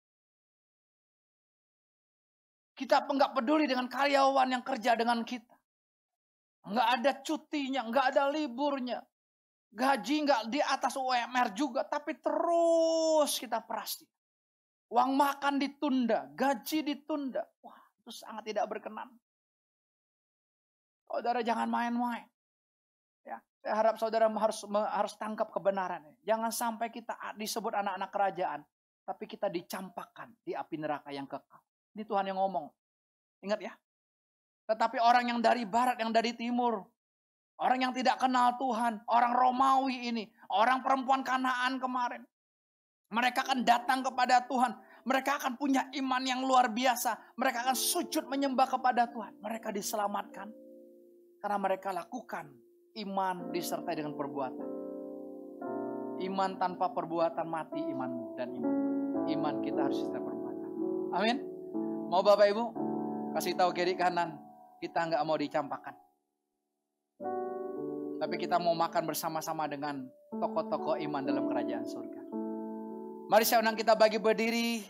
Kita enggak peduli dengan karyawan yang kerja dengan kita. Enggak ada cutinya, enggak ada liburnya. Gaji enggak di atas UMR juga, tapi terus kita perasti. Uang makan ditunda, gaji ditunda. Wah, itu sangat tidak berkenan. Saudara jangan main-main. Ya, saya harap saudara harus harus tangkap kebenaran. Jangan sampai kita disebut anak-anak kerajaan, tapi kita dicampakkan di api neraka yang kekal. Ini Tuhan yang ngomong. Ingat ya. Tetapi orang yang dari barat, yang dari timur, orang yang tidak kenal Tuhan, orang Romawi ini, orang perempuan Kanaan kemarin, mereka akan datang kepada Tuhan. Mereka akan punya iman yang luar biasa. Mereka akan sujud menyembah kepada Tuhan. Mereka diselamatkan. Karena mereka lakukan iman disertai dengan perbuatan. Iman tanpa perbuatan mati imanmu dan iman. Iman kita harus disertai perbuatan. Amin. Mau Bapak Ibu kasih tahu kiri kanan. Kita nggak mau dicampakkan. Tapi kita mau makan bersama-sama dengan tokoh-tokoh iman dalam kerajaan surga. Mari saya undang kita bagi berdiri.